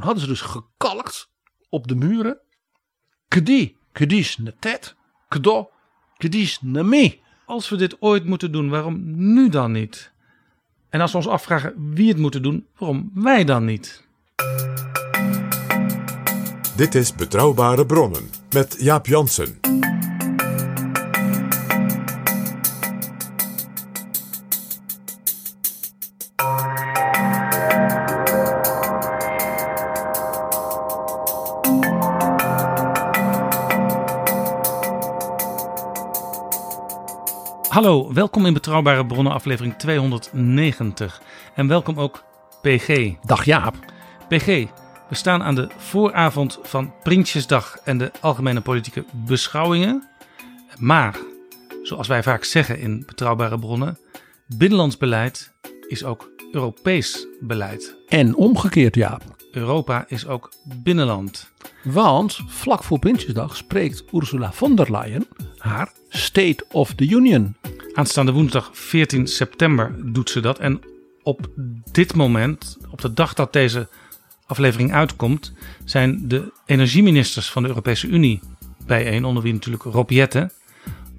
Toen hadden ze dus gekalkt op de muren. Kdi, kdis netet, kdo, kdis nami. Als we dit ooit moeten doen, waarom nu dan niet? En als we ons afvragen wie het moeten doen, waarom wij dan niet? Dit is Betrouwbare Bronnen met Jaap Jansen. Hallo, welkom in Betrouwbare Bronnen aflevering 290. En welkom ook PG. Dag Jaap. PG, we staan aan de vooravond van Prinsjesdag en de algemene politieke beschouwingen. Maar, zoals wij vaak zeggen in Betrouwbare Bronnen, binnenlands beleid is ook Europees beleid. En omgekeerd Jaap. Europa is ook binnenland. Want vlak voor Prinsjesdag spreekt Ursula von der Leyen haar State of the Union. Aanstaande woensdag 14 september doet ze dat. En op dit moment, op de dag dat deze aflevering uitkomt, zijn de energieministers van de Europese Unie bijeen, onder wie natuurlijk Rob Jetten,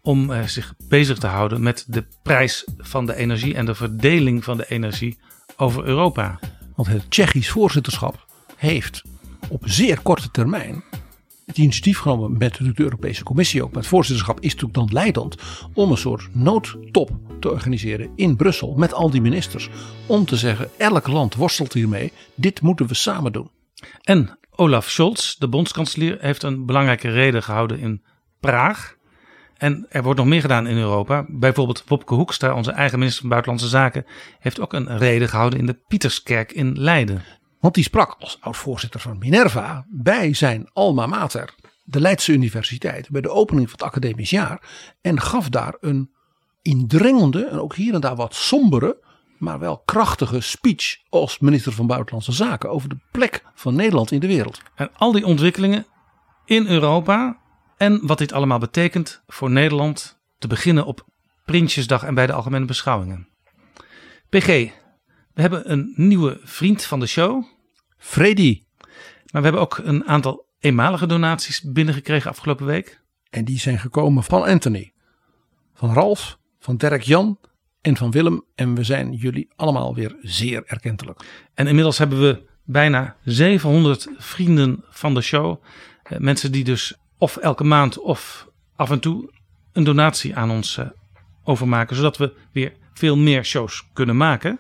om eh, zich bezig te houden met de prijs van de energie en de verdeling van de energie over Europa. Want het Tsjechisch voorzitterschap heeft op zeer korte termijn het initiatief genomen met de Europese Commissie ook. Maar het voorzitterschap is natuurlijk dan leidend om een soort noodtop te organiseren in Brussel met al die ministers. Om te zeggen, elk land worstelt hiermee, dit moeten we samen doen. En Olaf Scholz, de bondskanselier, heeft een belangrijke reden gehouden in Praag. En er wordt nog meer gedaan in Europa. Bijvoorbeeld Wopke Hoekstra, onze eigen minister van Buitenlandse Zaken, heeft ook een reden gehouden in de Pieterskerk in Leiden. Want die sprak als oud-voorzitter van Minerva bij zijn alma mater, de Leidse Universiteit, bij de opening van het academisch jaar. En gaf daar een indringende en ook hier en daar wat sombere, maar wel krachtige speech als minister van Buitenlandse Zaken over de plek van Nederland in de wereld. En al die ontwikkelingen in Europa en wat dit allemaal betekent voor Nederland, te beginnen op Prinsjesdag en bij de algemene beschouwingen. PG, we hebben een nieuwe vriend van de show, Freddy. maar we hebben ook een aantal eenmalige donaties binnengekregen afgelopen week. En die zijn gekomen van Anthony, van Ralf, van Dirk Jan en van Willem. En we zijn jullie allemaal weer zeer erkentelijk. En inmiddels hebben we bijna 700 vrienden van de show. Eh, Mensen die dus of elke maand of af en toe een donatie aan ons eh, overmaken. Zodat we weer veel meer shows kunnen maken.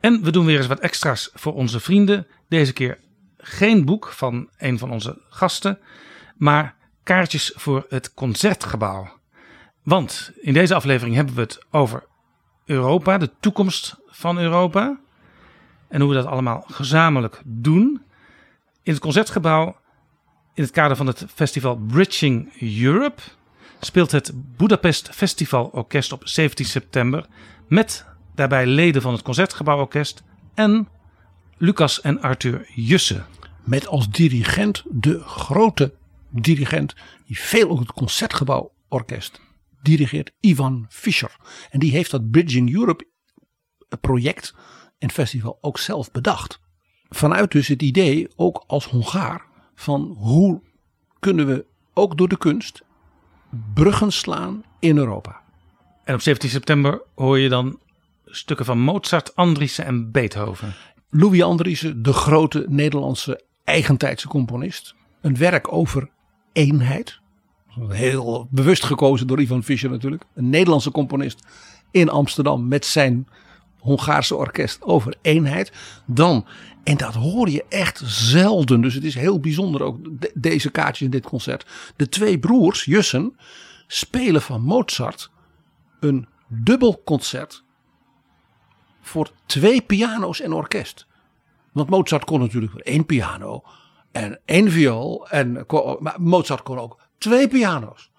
En we doen weer eens wat extra's voor onze vrienden. Deze keer geen boek van een van onze gasten. Maar kaartjes voor het concertgebouw. Want in deze aflevering hebben we het over Europa, de toekomst van Europa. En hoe we dat allemaal gezamenlijk doen. In het concertgebouw, in het kader van het festival Bridging Europe, speelt het Budapest Festival Orkest op 17 september. Met daarbij leden van het Concertgebouworkest en Lucas en Arthur Jussen. Met als dirigent de grote dirigent die veel op het concertgebouworkest dirigeert, Ivan Fischer. En die heeft dat Bridging Europe project en festival ook zelf bedacht. Vanuit dus het idee, ook als Hongaar, van hoe kunnen we ook door de kunst bruggen slaan in Europa. En op 17 september hoor je dan stukken van Mozart, Andriessen en Beethoven. Louis Andriessen, de grote Nederlandse eigentijdse componist. Een werk over eenheid. Heel bewust gekozen door Ivan Fischer natuurlijk. Een Nederlandse componist in Amsterdam met zijn Hongaarse orkest over eenheid. Dan, en dat hoor je echt zelden. Dus het is heel bijzonder ook deze kaartjes in dit concert. De twee broers, Jussen, spelen van Mozart een dubbel concert voor twee piano's en orkest. Want Mozart kon natuurlijk voor één piano en één viool. En, maar Mozart kon ook twee piano's.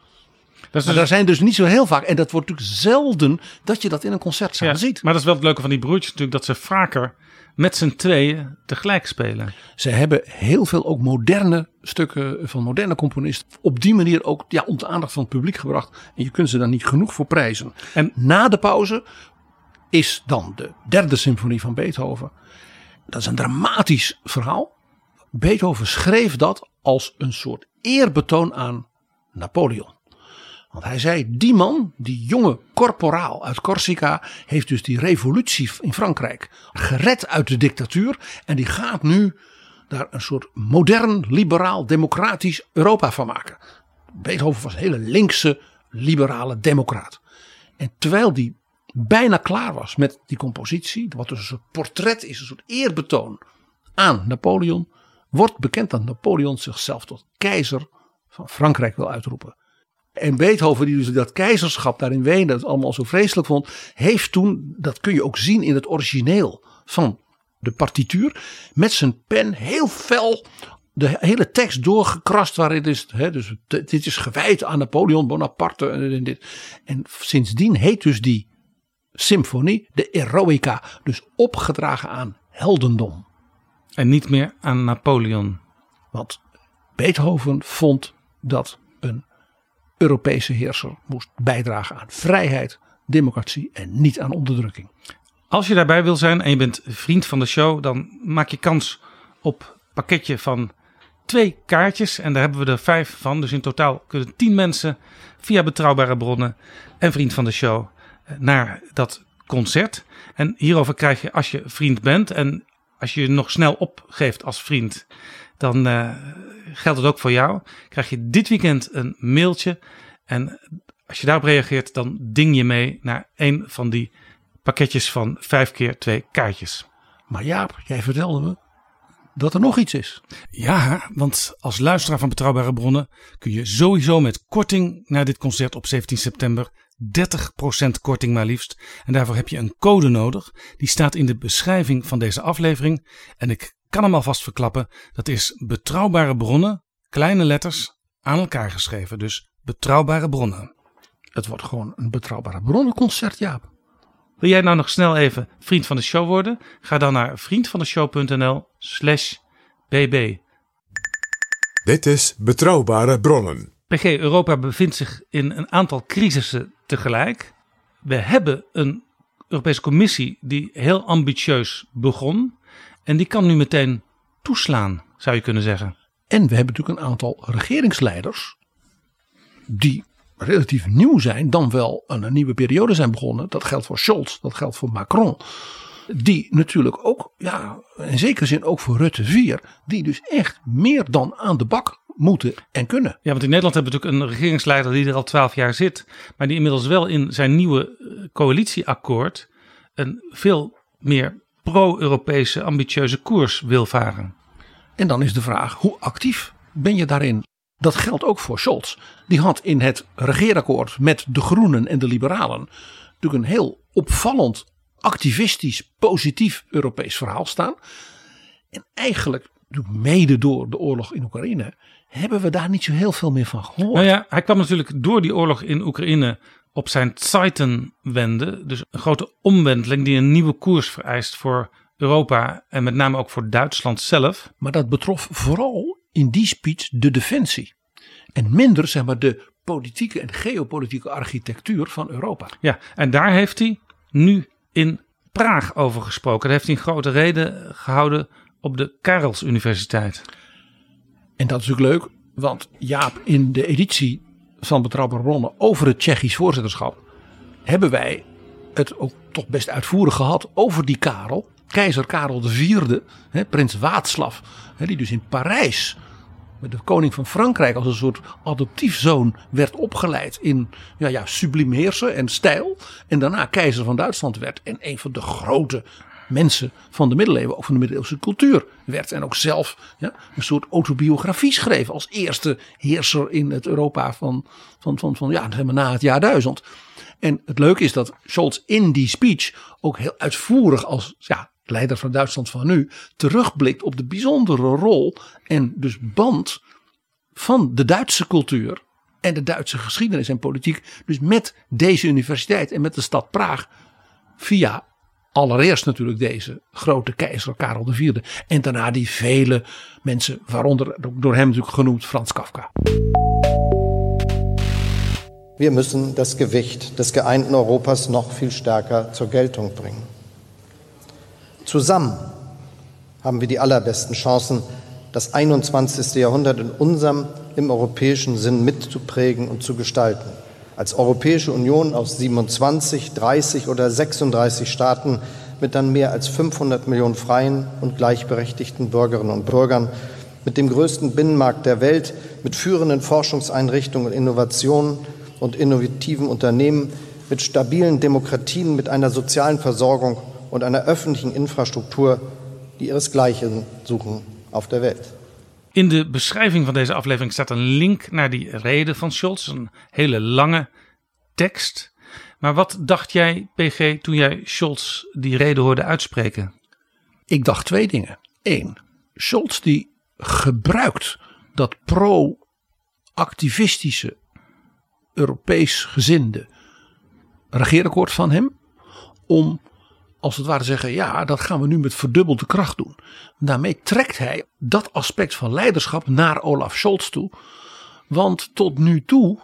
Dat dus... daar zijn dus niet zo heel vaak. En dat wordt natuurlijk zelden dat je dat in een concertzaal ja, ziet. Maar dat is wel het leuke van die broertjes natuurlijk. Dat ze vaker met z'n tweeën tegelijk spelen. Ze hebben heel veel ook moderne stukken van moderne componisten. Op die manier ook ja, om de aandacht van het publiek gebracht. En je kunt ze daar niet genoeg voor prijzen. En na de pauze is dan de derde symfonie van Beethoven. Dat is een dramatisch verhaal. Beethoven schreef dat als een soort eerbetoon aan Napoleon. Want hij zei, die man, die jonge corporaal uit Corsica, heeft dus die revolutie in Frankrijk gered uit de dictatuur. En die gaat nu daar een soort modern, liberaal, democratisch Europa van maken. Beethoven was een hele linkse, liberale democraat. En terwijl die bijna klaar was met die compositie, wat dus een portret is, een soort eerbetoon aan Napoleon, wordt bekend dat Napoleon zichzelf tot keizer van Frankrijk wil uitroepen. En Beethoven, die dus dat keizerschap daar in Wenen dat allemaal zo vreselijk vond, heeft toen, dat kun je ook zien in het origineel van de partituur, met zijn pen heel fel de hele tekst doorgekrast waarin is, hè, dus dit is gewijd aan Napoleon Bonaparte en dit. En sindsdien heet dus die symfonie de Eroica, dus opgedragen aan heldendom. En niet meer aan Napoleon. Want Beethoven vond dat een Europese heerser moest bijdragen aan vrijheid, democratie en niet aan onderdrukking. Als je daarbij wil zijn en je bent vriend van de show, dan maak je kans op een pakketje van twee kaartjes. En daar hebben we er vijf van. Dus in totaal kunnen tien mensen via betrouwbare bronnen en vriend van de show naar dat concert. En hierover krijg je, als je vriend bent en als je je nog snel opgeeft als vriend, dan uh, geldt het ook voor jou. Krijg je dit weekend een mailtje. En als je daarop reageert, dan ding je mee naar een van die pakketjes van vijf keer twee kaartjes. Maar Jaap, jij vertelde me dat er nog iets is. Ja, want als luisteraar van Betrouwbare Bronnen kun je sowieso met korting naar dit concert op 17 september 30% korting maar liefst. En daarvoor heb je een code nodig. Die staat in de beschrijving van deze aflevering. En ik kan hem alvast verklappen. Dat is betrouwbare bronnen, kleine letters, aan elkaar geschreven. Dus betrouwbare bronnen. Het wordt gewoon een betrouwbare bronnenconcert, Jaap. Wil jij nou nog snel even vriend van de show worden? Ga dan naar vriendvandeshow.nl slash bb. Dit is Betrouwbare Bronnen. PG Europa bevindt zich in een aantal crisissen tegelijk. We hebben een Europese Commissie die heel ambitieus begon. En die kan nu meteen toeslaan, zou je kunnen zeggen. En we hebben natuurlijk een aantal regeringsleiders die relatief nieuw zijn, dan wel een, nieuwe periode zijn begonnen. Dat geldt voor Scholz, dat geldt voor Macron. Die natuurlijk ook, ja, in zekere zin ook voor Rutte 4, die dus echt meer dan aan de bak moeten en kunnen. Ja, want in Nederland hebben we natuurlijk een regeringsleider die er al twaalf jaar zit, maar die inmiddels wel in zijn nieuwe eh, coalitieakkoord een veel meer pro-Europese ambitieuze koers wil varen. En dan is de vraag, hoe actief ben je daarin? Dat geldt ook voor Scholz. Die had in het regeerakkoord met de Groenen en de Liberalen natuurlijk een heel opvallend activistisch, positief Europees verhaal staan. En eigenlijk, mede door de oorlog in Oekraïne, hebben we daar niet zo heel veel meer van gehoord. Nou ja, hij kwam natuurlijk door die oorlog in Oekraïne op zijn Zeitenwende. Dus een grote omwenteling die een nieuwe koers vereist voor Europa en met name ook voor Duitsland zelf. Maar dat betrof vooral in die speech de defensie. En minder zeg maar de politieke en geopolitieke architectuur van Europa. Ja, en daar heeft hij nu in Praag over gesproken. Daar heeft hij een grote reden gehouden op de Karels Universiteit. En dat is natuurlijk leuk, want Jaap, in de editie van Betrouwbare Bronnen over het Tsjechisch voorzitterschap hebben wij het ook toch best uitvoerig gehad over die Karel. Keizer Karel IV, hè, prins Waatslav, hè, die dus in Parijs met de koning van Frankrijk als een soort adoptiefzoon werd opgeleid in ja, ja, sublimeersen en stijl. En daarna keizer van Duitsland werd en een van de grote mensen van de middeleeuwen, ook van de middeleeuwse cultuur werd. En ook zelf ja, een soort autobiografie schreef als eerste heerser in het Europa van, van, van, van ja, na het jaar duizend. En het leuke is dat Scholz in die speech ook heel uitvoerig als ja, leider van Duitsland van nu terugblikt op de bijzondere rol en dus band van de Duitse cultuur en de Duitse geschiedenis en politiek. Dus met deze universiteit en met de stad Praag via allereerst natuurlijk deze grote keizer Karel IV en daarna die vele mensen, waaronder door hem natuurlijk genoemd Frans Kafka. Wir müssen das Gewicht des geeinten Europas noch viel stärker zur Geltung bringen. Zusammen haben wir die allerbesten Chancen, das 21. Jahrhundert in unserem, im europäischen Sinn mitzuprägen und zu gestalten. Als Europäische Union aus 27, 30 oder 36 Staaten mit dann mehr als 500 Millionen freien und gleichberechtigten Bürgerinnen und Bürgern, mit dem größten Binnenmarkt der Welt, mit führenden Forschungseinrichtungen und Innovationen und innovativen Unternehmen, mit stabilen Demokratien, mit einer sozialen Versorgung und einer öffentlichen Infrastruktur, die ihresgleichen zoeken auf der Welt. In de beschrijving van deze aflevering staat een link naar die reden van Scholz. Een hele lange tekst. Maar wat dacht jij, PG, toen jij Scholz die reden hoorde uitspreken? Ik dacht twee dingen. Eén, Scholz die gebruikt dat pro-activistische Europees gezinde regeerakkoord van hem om als het ware zeggen, ja, dat gaan we nu met verdubbelde kracht doen. Daarmee trekt hij dat aspect van leiderschap naar Olaf Scholz toe. Want tot nu toe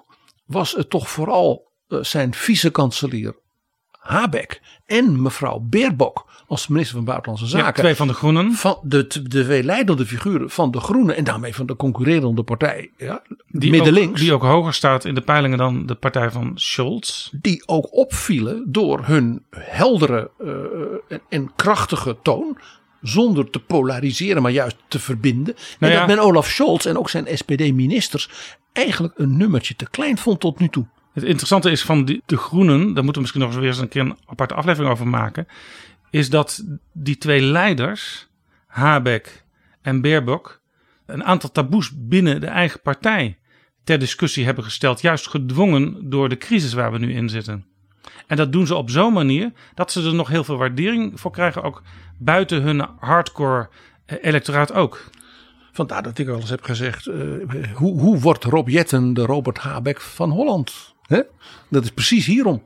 was het toch vooral uh, zijn vice-kanselier Habeck en mevrouw Beerbok als minister van Buitenlandse Zaken. Ja, twee van de Groenen. Van de, de twee leidende figuren van de Groenen en daarmee van de concurrerende partij. Ja, die middenlinks. Ook, die ook hoger staat in de peilingen dan de partij van Scholz. Die ook opvielen door hun heldere uh, en, en krachtige toon zonder te polariseren, maar juist te verbinden. Nou en dat men Olaf Scholz en ook zijn SPD-ministers eigenlijk een nummertje te klein vond tot nu toe. Het interessante is van de Groenen, daar moeten we misschien nog eens weer eens een keer een aparte aflevering over maken. Is dat die twee leiders, Habeck en Baerbock, een aantal taboes binnen de eigen partij ter discussie hebben gesteld. Juist gedwongen door de crisis waar we nu in zitten. En dat doen ze op zo'n manier dat ze er nog heel veel waardering voor krijgen. Ook buiten hun hardcore eh, electoraat ook. Vandaar dat ik al eens heb gezegd: uh, hoe, hoe wordt Rob Jetten de Robert Habeck van Holland? Dat is precies hierom.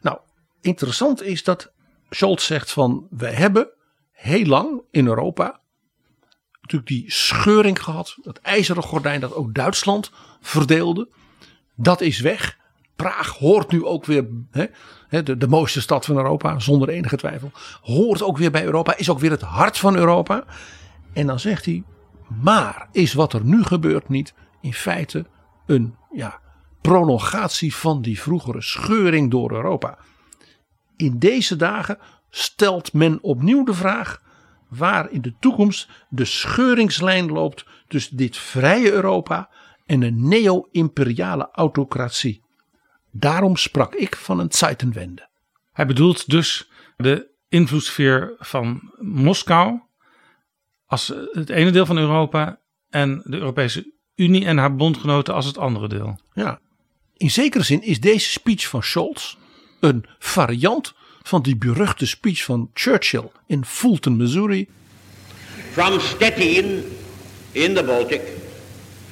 Nou, interessant is dat Scholz zegt van we hebben heel lang in Europa natuurlijk die scheuring gehad. Dat ijzeren gordijn dat ook Duitsland verdeelde. Dat is weg. Praag hoort nu ook weer, de, de mooiste stad van Europa, zonder enige twijfel. Hoort ook weer bij Europa, is ook weer het hart van Europa. En dan zegt hij, maar is wat er nu gebeurt niet in feite een ja, prolongatie van die vroegere scheuring door Europa. In deze dagen stelt men opnieuw de vraag waar in de toekomst de scheuringslijn loopt tussen dit vrije Europa en een neo-imperiale autocratie. Daarom sprak ik van een Zeitenwende. Hij bedoelt dus de invloedssfeer van Moskou als het ene deel van Europa en de Europese Unie en haar bondgenoten als het andere deel. Ja, in zekere zin is deze speech van Scholz een variant van die beruchte speech van Churchill in Fulton, Missouri. From Stettin in the Baltic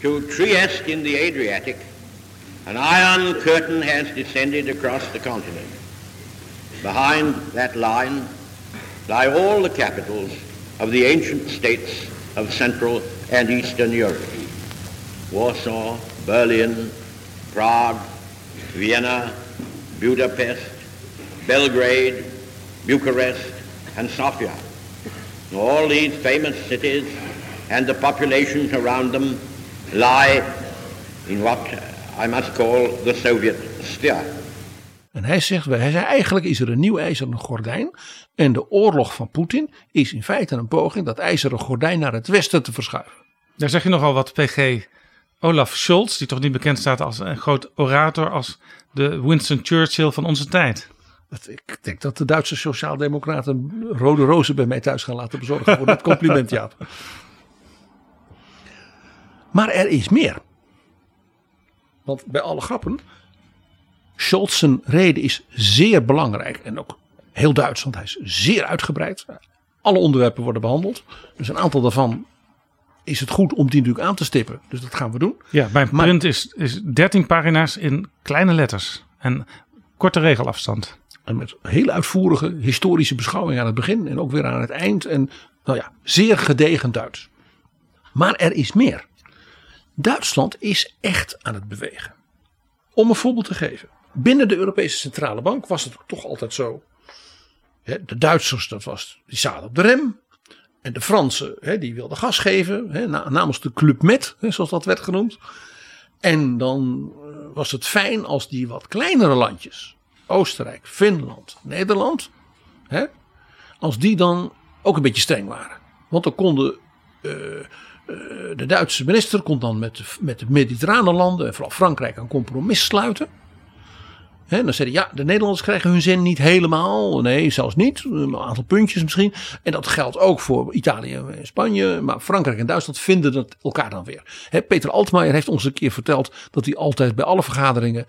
to Trieste in the Adriatic, an iron curtain has descended across the continent. Behind that line lie all the capitals of the ancient states of Central and Eastern Europe. Warsaw, Berlin, Prague, Vienna, Budapest, Belgrade, Bucharest, and Sofia. All these famous cities and the populations around them lie in what I must call the Soviet sphere. En hij zegt, hij zei eigenlijk is er een nieuw ijzeren gordijn. En de oorlog van Poetin is in feite een poging dat ijzeren gordijn naar het westen te verschuiven. Daar zeg je nogal wat PG Olaf Scholz, die toch niet bekend staat als een groot orator, als de Winston Churchill van onze tijd. Ik denk dat de Duitse sociaaldemocraten rode rozen bij mij thuis gaan laten bezorgen voor dat compliment, Jaap. Maar er is meer. Want bij alle grappen, Scholz reden is zeer belangrijk en ook heel Duits, want hij is zeer uitgebreid. Alle onderwerpen worden behandeld. Dus een aantal daarvan is het goed om die natuurlijk aan te stippen. Dus dat gaan we doen. Ja, bij een print is, is 13 pagina's in kleine letters en korte regelafstand. En met hele uitvoerige historische beschouwing aan het begin en ook weer aan het eind. En nou ja, zeer gedegen Duits. Maar er is meer. Duitsland is echt aan het bewegen. Om een voorbeeld te geven. Binnen de Europese Centrale Bank was het toch altijd zo. De Duitsers, dat was, die zaten op de rem. En de Fransen, die wilden gas geven. Namens de Club Met, zoals dat werd genoemd. En dan eh, was het fijn als die wat kleinere landjes. Oostenrijk, Finland, Nederland. Als die dan ook een beetje streng waren. Want dan konden uh, eh, de Duitse minister kon dan met, met de mediterrane landen en vooral Frankrijk een compromis sluiten. Dan zei hij, ja, de Nederlanders krijgen hun zin niet helemaal. Nee, zelfs niet. Een aantal puntjes misschien. En dat geldt ook voor Italië en Spanje. Maar Frankrijk en Duitsland vinden dat elkaar dan weer. Peter Altmaier heeft ons een keer verteld dat hij altijd bij alle vergaderingen,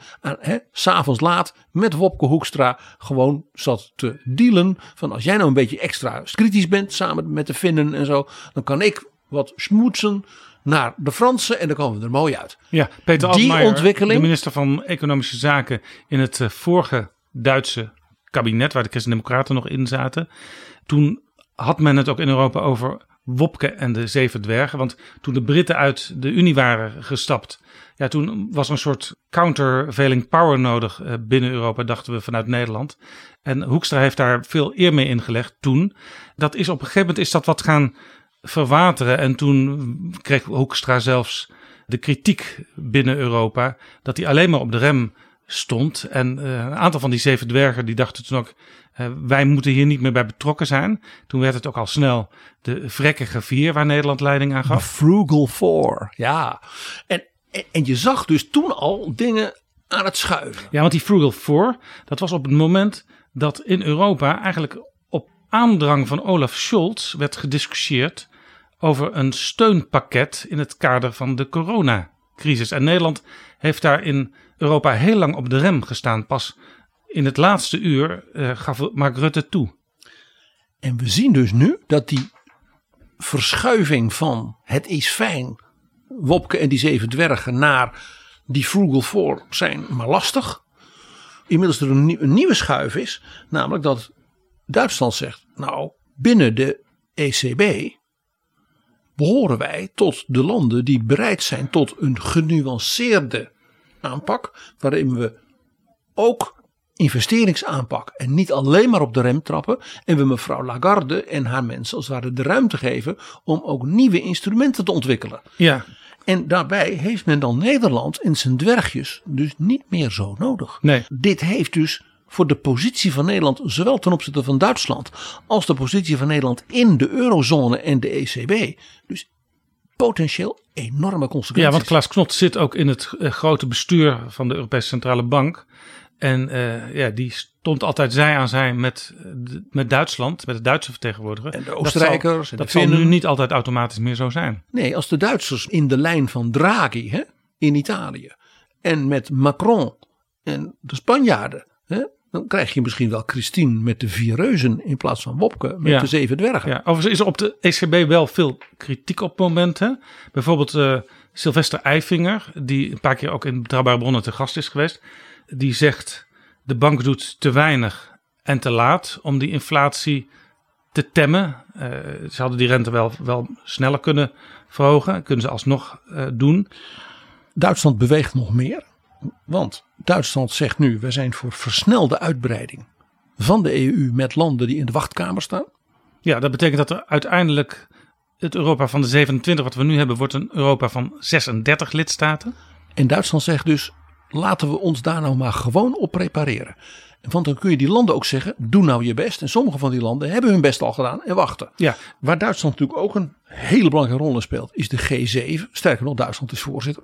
s'avonds laat, met Wopke Hoekstra gewoon zat te dealen. Van als jij nou een beetje extra kritisch bent, samen met de Finnen en zo, dan kan ik wat smoetsen naar de Fransen en dan komen we er mooi uit. Ja, Peter Altmaier, de minister van Economische Zaken in het eh, vorige Duitse kabinet, waar de Christen-Democraten nog in zaten. Toen had men het ook in Europa over Wopke en de Zeven Dwergen. Want toen de Britten uit de Unie waren gestapt, ja, toen was er een soort countervailing power nodig eh, binnen Europa, dachten we vanuit Nederland. En Hoekstra heeft daar veel eer mee ingelegd toen. Dat is op een gegeven moment is dat wat gaan verwateren. En toen kreeg Hoekstra zelfs de kritiek binnen Europa dat hij alleen maar op de rem stond. En uh, een aantal van die zeven dwergen die dachten toen ook, uh, wij moeten hier niet meer bij betrokken zijn. Toen werd het ook al snel de vrekkige vier waar Nederland leiding aan gaf. The frugal Four, ja. En, en, en je zag dus toen al dingen aan het schuiven. Ja, want die Frugal Four, dat was op het moment dat in Europa eigenlijk op aandrang van Olaf Scholz werd gediscussieerd over een steunpakket in het kader van de coronacrisis. En Nederland heeft daar in Europa heel lang op de rem gestaan. Pas in het laatste uur uh, gaf Mark Rutte toe. En we zien dus nu dat die verschuiving van het is fijn, Wopke en die zeven dwergen naar die frugal four zijn maar lastig. Inmiddels er een, een nieuwe schuif is, namelijk dat Duitsland zegt, nou binnen de ECB behoren wij tot de landen die bereid zijn tot een genuanceerde aanpak, waarin we ook investeringsaanpak en niet alleen maar op de rem trappen en we mevrouw Lagarde en haar mensen als het ware de ruimte geven om ook nieuwe instrumenten te ontwikkelen. Ja. En daarbij heeft men dan Nederland en zijn dwergjes dus niet meer zo nodig. Nee. Dit heeft dus voor de positie van Nederland, zowel ten opzichte van Duitsland als de positie van Nederland in de eurozone en de ECB. Dus potentieel enorme consequenties. Ja, want Klaas Knot zit ook in het eh, grote bestuur van de Europese Centrale Bank. En uh, ja, die stond altijd zij aan zij met, met Duitsland, met de Duitse vertegenwoordiger. En de Oostenrijkers. Dat, zal, dat zal nu niet altijd automatisch meer zo zijn. Nee, als de Duitsers in de lijn van Draghi hè, in Italië en met Macron en de Spanjaarden hè, dan krijg je misschien wel Christine met de vier reuzen in plaats van Wopke met de zeven dwergen. Ja, overigens is er op de ECB wel veel kritiek op momenten. Bijvoorbeeld uh, Sylvester Eifinger, die een paar keer ook in Betrouwbare Bronnen te gast is geweest. Die zegt de bank doet te weinig en te laat om die inflatie te temmen. Uh, ze hadden die rente wel, wel sneller kunnen verhogen. Kunnen ze alsnog uh, doen. Duitsland beweegt nog meer. Want Duitsland zegt nu: we zijn voor versnelde uitbreiding van de EU met landen die in de wachtkamer staan. Ja, dat betekent dat er uiteindelijk het Europa van de 27 wat we nu hebben, wordt een Europa van 36 lidstaten. En Duitsland zegt dus: laten we ons daar nou maar gewoon op prepareren. Want dan kun je die landen ook zeggen, doe nou je best. En sommige van die landen hebben hun best al gedaan en wachten. Ja. Waar Duitsland natuurlijk ook een hele belangrijke rol in speelt, is de G7. Sterker nog, Duitsland is voorzitter.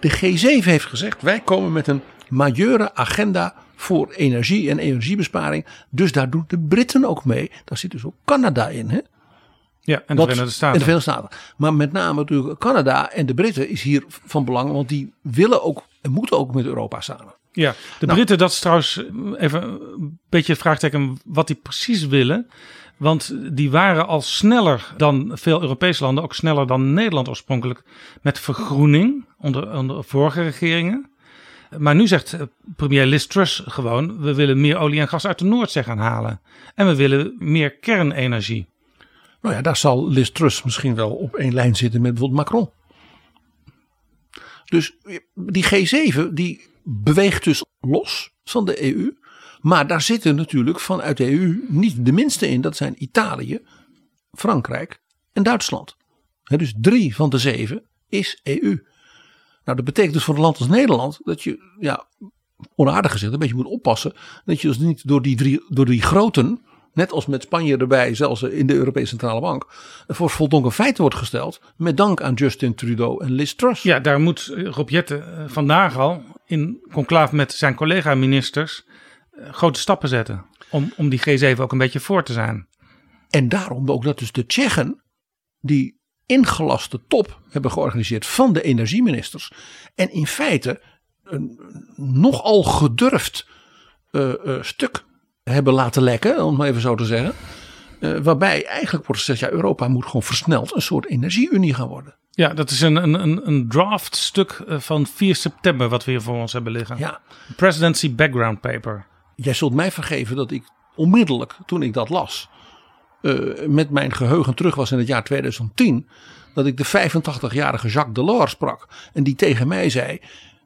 De G7 heeft gezegd, wij komen met een majeure agenda voor energie en energiebesparing. Dus daar doen de Britten ook mee. Daar zit dus ook Canada in. Hè? Ja, en de Wat- Verenigde Staten. En de Verenigde Staten. Maar met name natuurlijk Canada en de Britten is hier van belang. Want die willen ook en moeten ook met Europa samen. Ja, de Nou. Britten, dat is trouwens even een beetje het vraagteken wat die precies willen. Want die waren al sneller dan veel Europese landen, ook sneller dan Nederland oorspronkelijk, met vergroening onder, onder vorige regeringen. Maar nu zegt eh, premier Liz Truss gewoon, we willen meer olie en gas uit de Noordzee gaan halen. En we willen meer kernenergie. Nou ja, daar zal Liz Truss misschien wel op één lijn zitten met bijvoorbeeld Macron. Dus die G7 die beweegt dus los van de EU. Maar daar zitten natuurlijk vanuit de EU niet de minste in. Dat zijn Italië, Frankrijk en Duitsland. Dus drie van de zeven is EU. Nou, dat betekent dus voor een land als Nederland dat je, ja, onaardig gezegd, een beetje moet oppassen. Dat je dus niet door die drie, door die groten, net als met Spanje erbij, zelfs in de Europese Centrale Bank, voor voldongen feiten wordt gesteld. Met dank aan Justin Trudeau en Liz Truss. Ja, daar moet Rob Jetten eh, vandaag al in conclaaf met zijn collega-ministers eh, grote stappen zetten. Om, om die G7 ook een beetje voor te zijn. En daarom ook dat dus de Tsjechen die ingelaste top hebben georganiseerd van de energieministers. En in feite een nogal gedurfd eh, eh, stuk hebben laten lekken, om maar even zo te zeggen. Eh, waarbij eigenlijk wordt gezegd, ja, Europa moet gewoon versneld een soort energieunie gaan worden. Ja, dat is een, een, een, draftstuk eh, van 4 september wat we hier voor ons hebben liggen. Ja, Presidency Background Paper. jij zult mij vergeven dat ik onmiddellijk toen ik dat las, eh, met mijn geheugen terug was in het jaar 2010, dat ik de 85-jarige Jacques Delors sprak en die tegen mij zei.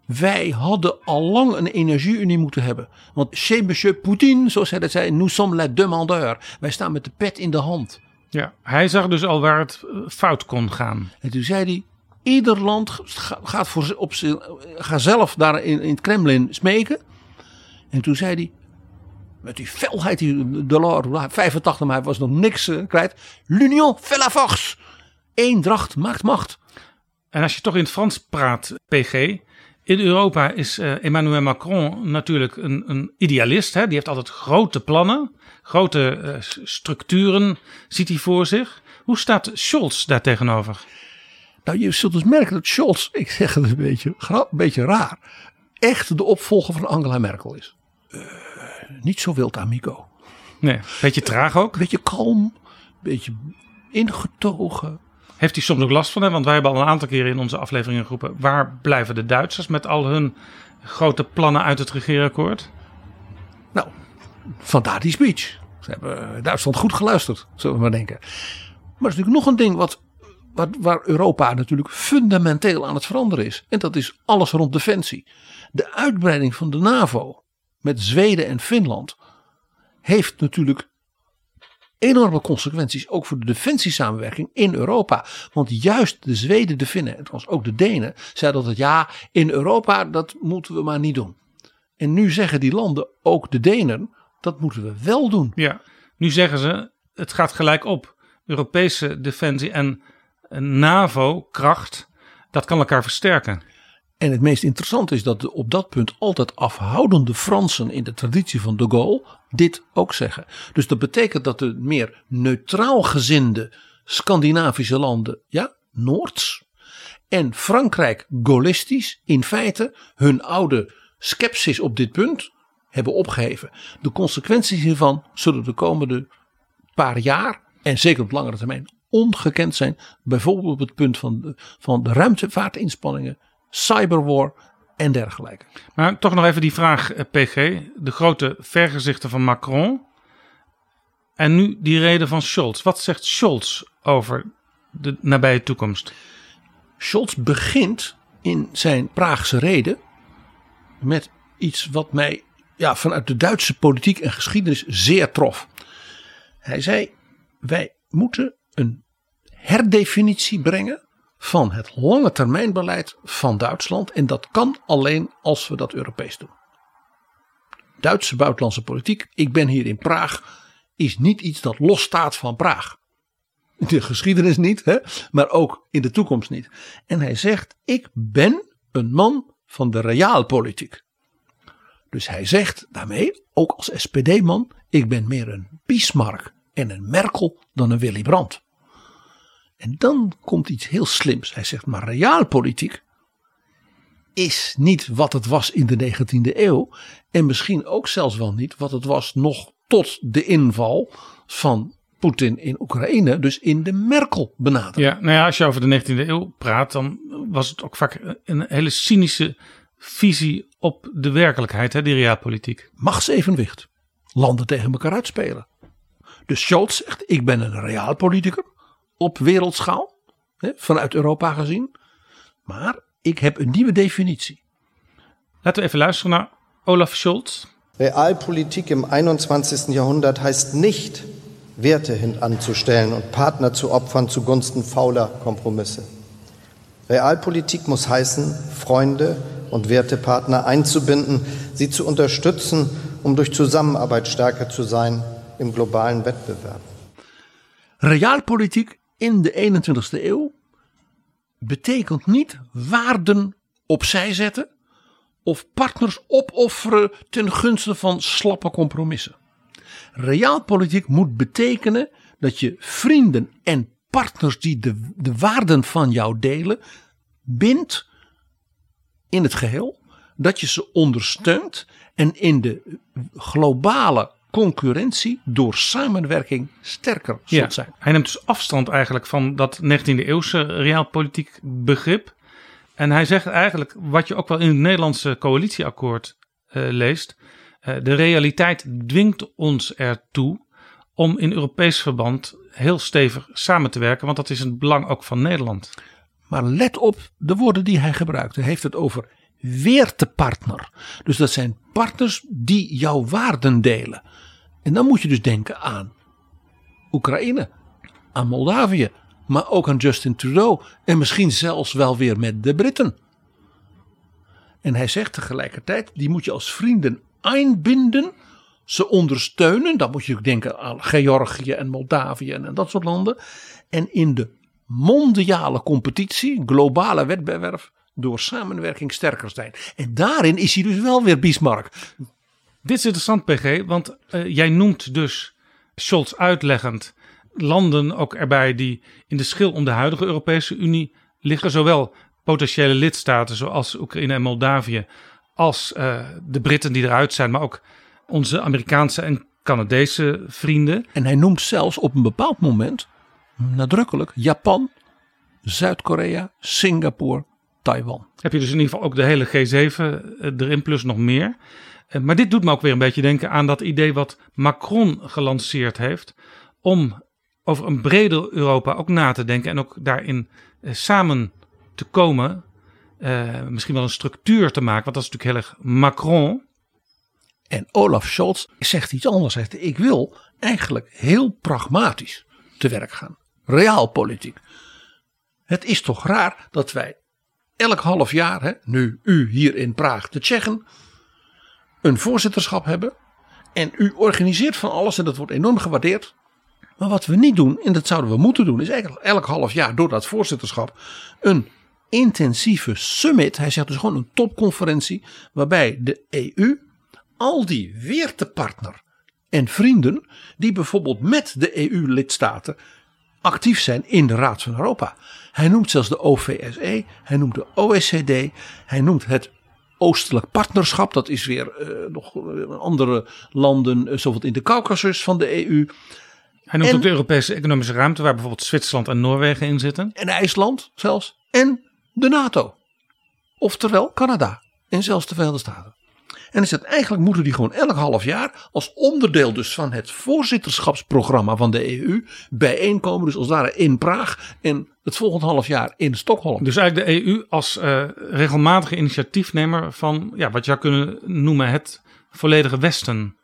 Wij hadden al lang een energieunie moeten hebben. Want chez monsieur Poutine, zoals hij dat zei, nous sommes la demandeur. Wij staan met de pet in de hand. Ja, hij zag dus al waar het eh, fout kon gaan. En toen zei hij, ieder land ga- gaat voor, op, z'n- ga zelf daar in, in het Kremlin smeken. En toen zei hij, met die felheid, die Delors, 85, maar hij was nog niks eh, kwijt. L'union fait la force. Eendracht maakt macht. En als je toch in het Frans praat, PG. In Europa is eh, Emmanuel Macron natuurlijk een, een idealist. Hè? Die heeft altijd grote plannen, grote eh, structuren ziet hij voor zich. Hoe staat Scholz daar tegenover? Nou, je zult dus merken dat Scholz, ik zeg het een beetje, een beetje raar, echt de opvolger van Angela Merkel is. Niet zo wild, amico. Nee, beetje traag ook. Beetje kalm, beetje ingetogen. Heeft hij soms ook last van, hè? want wij hebben al een aantal keren in onze afleveringen geroepen. Waar blijven de Duitsers met al hun grote plannen uit het regeerakkoord? Nou, vandaar die speech. Ze hebben Duitsland goed geluisterd, zullen we maar denken. Maar er is natuurlijk nog een ding wat, wat, waar Europa natuurlijk fundamenteel aan het veranderen is. En dat is alles rond defensie. De uitbreiding van de NAVO met Zweden en Finland heeft natuurlijk enorme consequenties ook voor de defensiesamenwerking in Europa. Want juist de Zweden, de Finnen en trouwens ook de Denen zeiden altijd ja, in Europa dat moeten we maar niet doen. En nu zeggen die landen, ook de Denen, dat moeten we wel doen. Ja, nu zeggen ze, het gaat gelijk op. Europese defensie en NAVO-kracht, dat kan elkaar versterken. En het meest interessante is dat de op dat punt altijd afhoudende Fransen in de traditie van de Gaulle dit ook zeggen. Dus dat betekent dat de meer neutraal gezinde Scandinavische landen, ja, Noords, en Frankrijk gaullistisch, in feite hun oude scepsis op dit punt hebben opgeheven. De consequenties hiervan zullen de komende paar jaar, en zeker op langere termijn, ongekend zijn. Bijvoorbeeld op het punt van de, van de ruimtevaartinspanningen, cyberwar en dergelijke. Maar toch nog even die vraag, eh, PG. De grote vergezichten van Macron. En nu die reden van Scholz. Wat zegt Scholz over de nabije toekomst? Scholz begint in zijn Praagse reden met iets wat mij ja, vanuit de Duitse politiek en geschiedenis zeer trof. Hij zei: Wij moeten een herdefinitie brengen van het lange termijnbeleid van Duitsland. En dat kan alleen als we dat Europees doen. Duitse buitenlandse politiek, ik ben hier in Praag, is niet iets dat losstaat van Praag. De geschiedenis niet, hè? maar ook in de toekomst niet. En hij zegt: Ik ben een man van de realpolitiek. Dus hij zegt daarmee, ook als SPD-man: Ik ben meer een Bismarck en een Merkel dan een Willy Brandt. En dan komt iets heel slims. Hij zegt: Maar realpolitiek is niet wat het was in de 19e eeuw. En misschien ook zelfs wel niet wat het was nog tot de inval van Poetin in Oekraïne, dus in de Merkel-benadering. Ja, nou ja, als je over de 19e eeuw praat, dan was het ook vaak een hele cynische visie op de werkelijkheid, hè, die realpolitiek. Machtsevenwicht. Landen tegen elkaar uitspelen. Dus Scholz zegt: Ik ben een realpolitiker op wereldschaal, hè, vanuit Europa gezien. Maar ik heb een nieuwe definitie. Laten we even luisteren naar Olaf Scholz. Realpolitik im 21. Jahrhundert heißt nicht, Werte hintanzustellen und Partner zu opfern zugunsten fauler Kompromisse. Realpolitik muss heißen, Freunde und Wertepartner einzubinden, sie zu unterstützen, um durch Zusammenarbeit stärker zu sein im globalen Wettbewerb. Realpolitik in de 21ste eeuw betekent niet waarden opzij zetten of partners opofferen ten gunste van slappe compromissen. Realpolitiek moet betekenen dat je vrienden en partners die de, de waarden van jou delen, bindt in het geheel. Dat je ze ondersteunt en in de globale concurrentie door samenwerking sterker zult zijn. Hij neemt dus afstand eigenlijk van dat 19e eeuwse realpolitiek begrip. En hij zegt eigenlijk wat je ook wel in het Nederlandse coalitieakkoord uh, leest. Uh, de realiteit dwingt ons ertoe om in Europees verband heel stevig samen te werken. Want dat is een belang ook van Nederland. Maar let op de woorden die hij gebruikt. Hij heeft het over weertepartner. Dus dat zijn partners die jouw waarden delen. En dan moet je dus denken aan Oekraïne, aan Moldavië, maar ook aan Justin Trudeau en misschien zelfs wel weer met de Britten. En hij zegt tegelijkertijd, die moet je als vrienden einbinden, ze ondersteunen. Dan moet je denken aan Georgië en Moldavië en dat soort landen. En in de mondiale competitie, globale wedwerf, door samenwerking sterker zijn. En daarin is hij dus wel weer Bismarck. Dit is interessant, PG, want uh, jij noemt dus Scholz uitleggend landen ook erbij die in de schil om de huidige Europese Unie liggen. Zowel potentiële lidstaten zoals Oekraïne en Moldavië, als uh, de Britten die eruit zijn, maar ook onze Amerikaanse en Canadese vrienden. En hij noemt zelfs op een bepaald moment nadrukkelijk Japan, Zuid-Korea, Singapore, Taiwan. Heb je dus in ieder geval ook de hele G7 eh, erin, plus nog meer. Eh, maar dit doet me ook weer een beetje denken aan dat idee wat Macron gelanceerd heeft. Om over een breder Europa ook na te denken en ook daarin eh, samen te komen. Uh, misschien wel een structuur te maken, want dat is natuurlijk heel erg Macron. En Olaf Scholz zegt iets anders. Hij zegt, ik wil eigenlijk heel pragmatisch te werk gaan. Realpolitiek. Het is toch raar dat wij elk half jaar, hè, nu u hier in Praag, de Tsjechen, een voorzitterschap hebben. En u organiseert van alles en dat wordt enorm gewaardeerd. Maar wat we niet doen, en dat zouden we moeten doen, is eigenlijk elk half jaar door dat voorzitterschap een intensieve summit. Hij zegt dus gewoon een topconferentie. Waarbij de EU al die weertepartner en vrienden. die bijvoorbeeld met de EU-lidstaten actief zijn in de Raad van Europa. Hij noemt zelfs de OVSE, hij noemt de OECD, hij noemt het Oostelijk Partnerschap. Dat is weer uh, nog andere landen, uh, zowel in de Caucasus van de EU. Hij noemt en, ook de Europese economische ruimte, waar bijvoorbeeld Zwitserland en Noorwegen in zitten. En IJsland zelfs. En de NATO. Oftewel Canada. En zelfs de Verenigde Staten. En is het eigenlijk moeten die gewoon elk half jaar als onderdeel dus van het voorzitterschapsprogramma van de EU bijeenkomen. Dus als daar in Praag en het volgende half jaar in Stockholm. Dus eigenlijk de EU als uh, regelmatige initiatiefnemer van ja, wat je zou kunnen noemen het volledige Westen.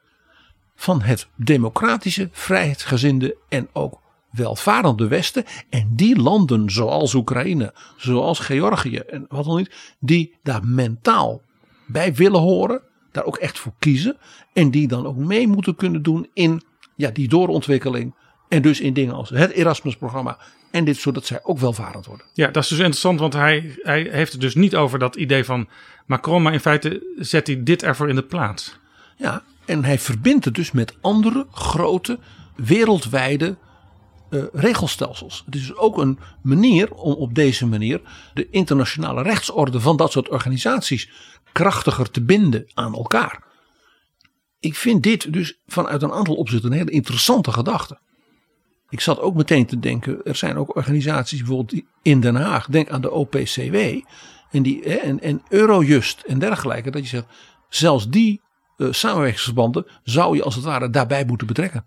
Van het democratische, vrijheidsgezinde en ook welvarende Westen. En die landen zoals Oekraïne, zoals Georgië en wat dan niet, die daar mentaal bij willen horen, daar ook echt voor kiezen. En die dan ook mee moeten kunnen doen in ja, die doorontwikkeling. En dus in dingen als het Erasmus-programma en dit, zodat zij ook welvarend worden. Ja, dat is dus interessant, want hij, hij heeft het dus niet over dat idee van Macron, maar in feite zet hij dit ervoor in de plaats. Ja, en hij verbindt het dus met andere grote wereldwijde uh, regelstelsels. Het is dus ook een manier om op deze manier de internationale rechtsorde van dat soort organisaties krachtiger te binden aan elkaar. Ik vind dit dus vanuit een aantal opzichten een hele interessante gedachte. Ik zat ook meteen te denken, er zijn ook organisaties bijvoorbeeld in Den Haag, denk aan de OPCW en, die, en, en Eurojust en dergelijke, dat je zegt, zelfs die uh, samenwerkingsverbanden zou je als het ware daarbij moeten betrekken.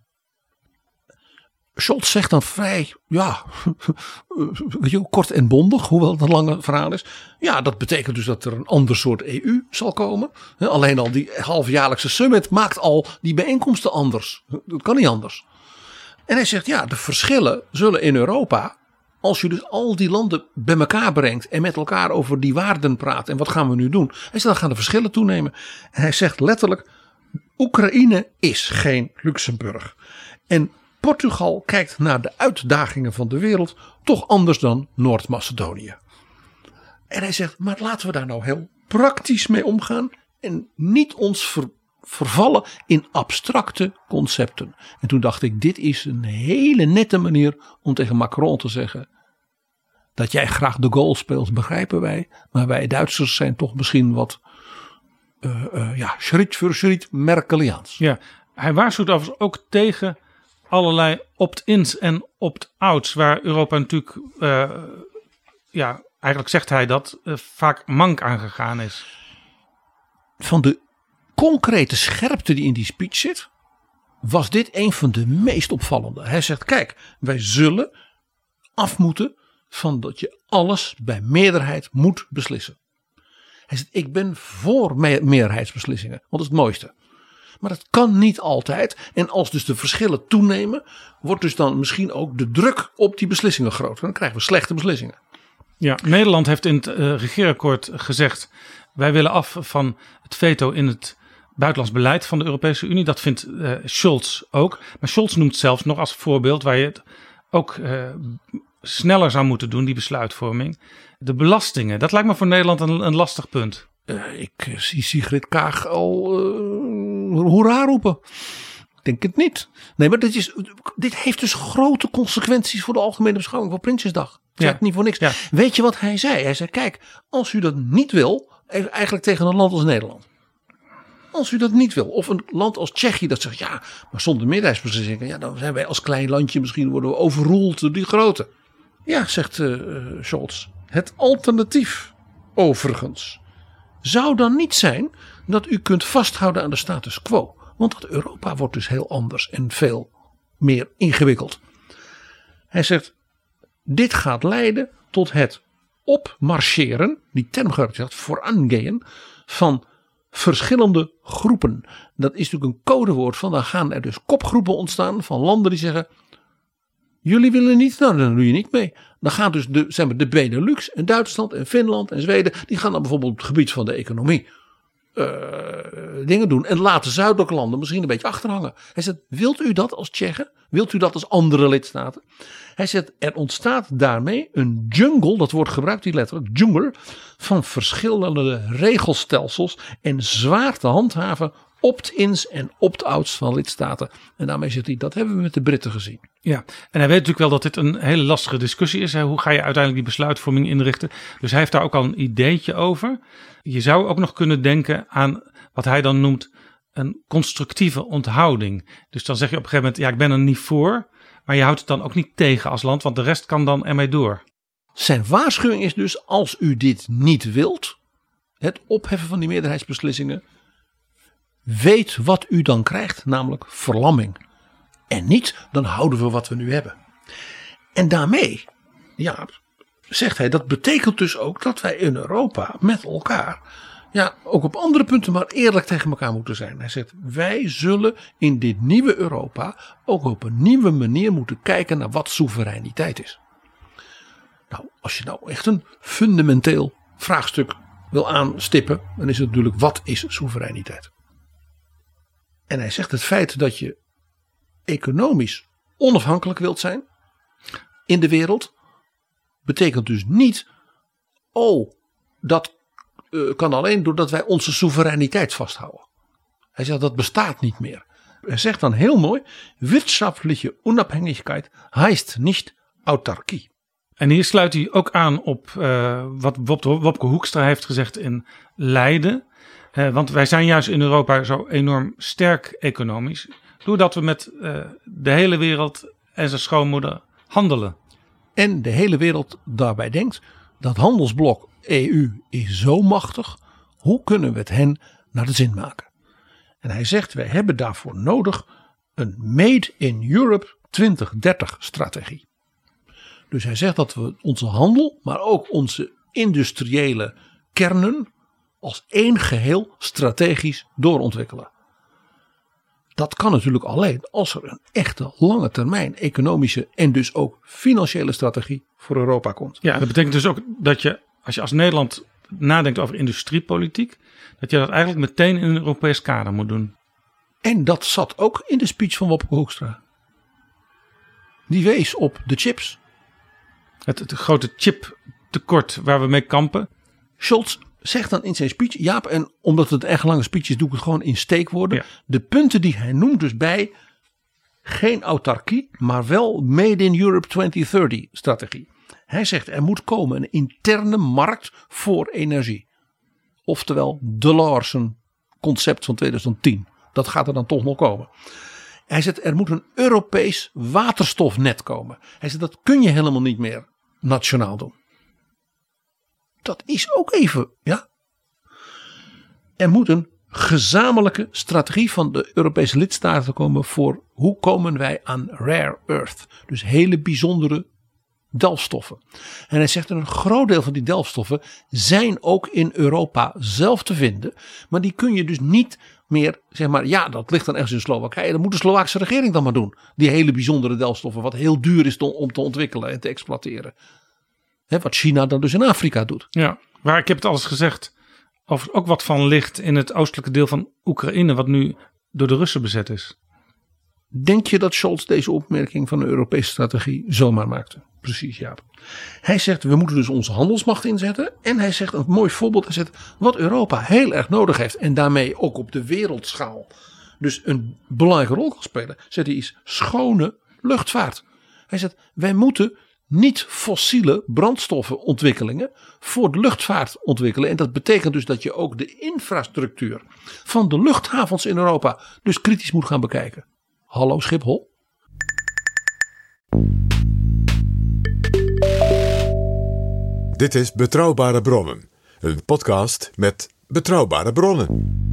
Scholz zegt dan vrij, ja, kort en bondig, hoewel het een lange verhaal is. Ja, dat betekent dus dat er een ander soort EU zal komen. Alleen al die halfjaarlijkse summit maakt al die bijeenkomsten anders. Dat kan niet anders. En hij zegt, ja, de verschillen zullen in Europa, als je dus al die landen bij elkaar brengt en met elkaar over die waarden praat en wat gaan we nu doen. Hij zegt, dan gaan de verschillen toenemen. En hij zegt letterlijk, Oekraïne is geen Luxemburg. En Portugal kijkt naar de uitdagingen van de wereld toch anders dan Noord-Macedonië. En hij zegt, maar laten we daar nou heel praktisch mee omgaan en niet ons ver, vervallen in abstracte concepten. En toen dacht ik, dit is een hele nette manier om tegen Macron te zeggen, dat jij graag de goal speelt, begrijpen wij. Maar wij Duitsers zijn toch misschien wat, uh, uh, ja, schriet voor schriet Merkeliaans. Ja, hij waarschuwt overigens ook tegen allerlei opt-ins en opt-outs, waar Europa natuurlijk, uh, ja, eigenlijk zegt hij dat, uh, vaak mank aangegaan is. Van de concrete scherpte die in die speech zit, was dit een van de meest opvallende. Hij zegt: Kijk, wij zullen af moeten van dat je alles bij meerderheid moet beslissen. Hij zegt: Ik ben voor meerderheidsbeslissingen, want dat is het mooiste. Maar dat kan niet altijd. En als dus de verschillen toenemen, wordt dus dan misschien ook de druk op die beslissingen groter. Dan krijgen we slechte beslissingen. Ja, Nederland heeft in het uh, regeerakkoord gezegd: wij willen af van het veto in het buitenlands beleid van de Europese Unie. Dat vindt uh, Scholz ook. Maar Scholz noemt zelfs nog als voorbeeld waar je het ook uh, sneller zou moeten doen, die besluitvorming. De belastingen. Dat lijkt me voor Nederland een, een lastig punt. Ik zie Sigrid Kaag al hoera roepen. Ik denk het niet. Nee, maar dit, is, dit heeft dus grote consequenties voor de algemene beschouwing van Prinsjesdag. Ja. niet voor niks. Ja. Weet je wat hij zei? Hij zei: Kijk, als u dat niet wil, eigenlijk tegen een land als Nederland. Als u dat niet wil, of een land als Tsjechië dat zegt: Ja, maar zonder meerderheidsbeslissingen, ja, dan zijn wij als klein landje misschien worden we overroeld door die grote. Ja, zegt uh, Scholz. Het alternatief, overigens, zou dan niet zijn dat u kunt vasthouden aan de status quo. Want dat Europa wordt dus heel anders en veel meer ingewikkeld. Hij zegt, dit gaat leiden tot het opmarcheren, die term zegt, voorangehen, van verschillende groepen. Dat is natuurlijk een codewoord van, dan gaan er dus kopgroepen ontstaan van landen die zeggen, jullie willen niet, nou dan doe je niet mee. Dan gaan dus de, zeg maar, de Benelux en Duitsland en Finland en Zweden, die gaan dan bijvoorbeeld op het gebied van de economie uh, dingen doen. En laten zuidelijke landen misschien een beetje achterhangen. Hij zegt, wilt u dat als Tsjechen? Wilt u dat als andere lidstaten? Hij zegt, er ontstaat daarmee een jungle, dat wordt gebruikt die letterlijk, jungle, van verschillende regelstelsels en zwaar te handhaven opt-ins en opt-outs van lidstaten. En daarmee zegt hij, dat hebben we met de Britten gezien. Ja, en hij weet natuurlijk wel dat dit een hele lastige discussie is. Hè? Hoe ga je uiteindelijk die besluitvorming inrichten? Dus hij heeft daar ook al een ideetje over. Je zou ook nog kunnen denken aan wat hij dan noemt een constructieve onthouding. Dus dan zeg je op een gegeven moment, ja, ik ben er niet voor. Maar je houdt het dan ook niet tegen als land, want de rest kan dan ermee door. Zijn waarschuwing is dus, als u dit niet wilt, het opheffen van die meerderheidsbeslissingen, weet wat u dan krijgt, namelijk verlamming. En niet, dan houden we wat we nu hebben. En daarmee, ja, zegt hij, dat betekent dus ook dat wij in Europa met elkaar ja, ook op andere punten maar eerlijk tegen elkaar moeten zijn. Hij zegt, wij zullen in dit nieuwe Europa ook op een nieuwe manier moeten kijken naar wat soevereiniteit is. Nou, als je nou echt een fundamenteel vraagstuk wil aanstippen, dan is het natuurlijk wat is soevereiniteit? En hij zegt het feit dat je economisch onafhankelijk wilt zijn in de wereld, betekent dus niet, oh, dat uh, kan alleen doordat wij onze soevereiniteit vasthouden. Hij zegt dat bestaat niet meer. Hij zegt dan heel mooi: wirtschaftliche Unabhängigkeit heißt nicht autarkie. En hier sluit hij ook aan op uh, wat Wopke Hoekstra heeft gezegd in Leiden. Uh, want wij zijn juist in Europa zo enorm sterk economisch. Doordat we met uh, de hele wereld en zijn schoonmoeder handelen. En de hele wereld daarbij denkt: dat handelsblok EU is zo machtig. Hoe kunnen we het hen naar de zin maken? En hij zegt: wij hebben daarvoor nodig een Made in Europe 2030 strategie. Dus hij zegt dat we onze handel, maar ook onze industriële kernen als één geheel strategisch doorontwikkelen. Dat kan natuurlijk alleen als er een echte lange termijn economische en dus ook financiële strategie voor Europa komt. Ja, dat betekent dus ook dat je als je als Nederland nadenkt over industriepolitiek, dat je dat eigenlijk meteen in een Europees kader moet doen. En dat zat ook in de speech van Wopke Hoekstra. Die wees op de chips. Het, het grote chiptekort waar we mee kampen. Scholz zegt dan in zijn speech, Jaap, en omdat het echt lange speech is, doe ik het gewoon in steekwoorden. De punten die hij noemt dus bij geen autarkie, maar wel Made in Europe 2030 strategie. Hij zegt er moet komen een interne markt voor energie. Oftewel de Larsen concept van 2010. Dat gaat er dan toch nog komen. Hij zegt er moet een Europees waterstofnet komen. Hij zegt dat kun je helemaal niet meer nationaal doen. Dat is ook even, ja. Er moet een gezamenlijke strategie van de Europese lidstaten komen voor hoe komen wij aan rare earth. Dus hele bijzondere delfstoffen. En hij zegt een groot deel van die delfstoffen zijn ook in Europa zelf te vinden. Maar die kun je dus niet meer, zeg maar, ja, dat ligt dan ergens in Slowakije. Dat moet de Slovaakse regering dan maar doen. Die hele bijzondere delfstoffen, wat heel duur is om te ontwikkelen en te exploiteren. Wat China dan dus in Afrika doet. Ja, maar ik heb het alles gezegd. Of ook wat van ligt in het oostelijke deel van Oekraïne, wat nu door de Russen bezet is. Denk je dat Scholz deze opmerking van de Europese strategie zomaar maakte? Precies, ja. Hij zegt, we moeten dus onze handelsmacht inzetten. En hij zegt een mooi voorbeeld. Hij zegt, wat Europa heel erg nodig heeft. En daarmee ook op de wereldschaal. Dus een belangrijke rol kan spelen. Zegt hij is schone luchtvaart. Hij zegt, wij moeten niet fossiele brandstoffenontwikkelingen voor de luchtvaart ontwikkelen. En dat betekent dus dat je ook de infrastructuur van de luchthavens in Europa dus kritisch moet gaan bekijken. Hallo Schiphol. Dit is Betrouwbare Bronnen, een podcast met betrouwbare bronnen.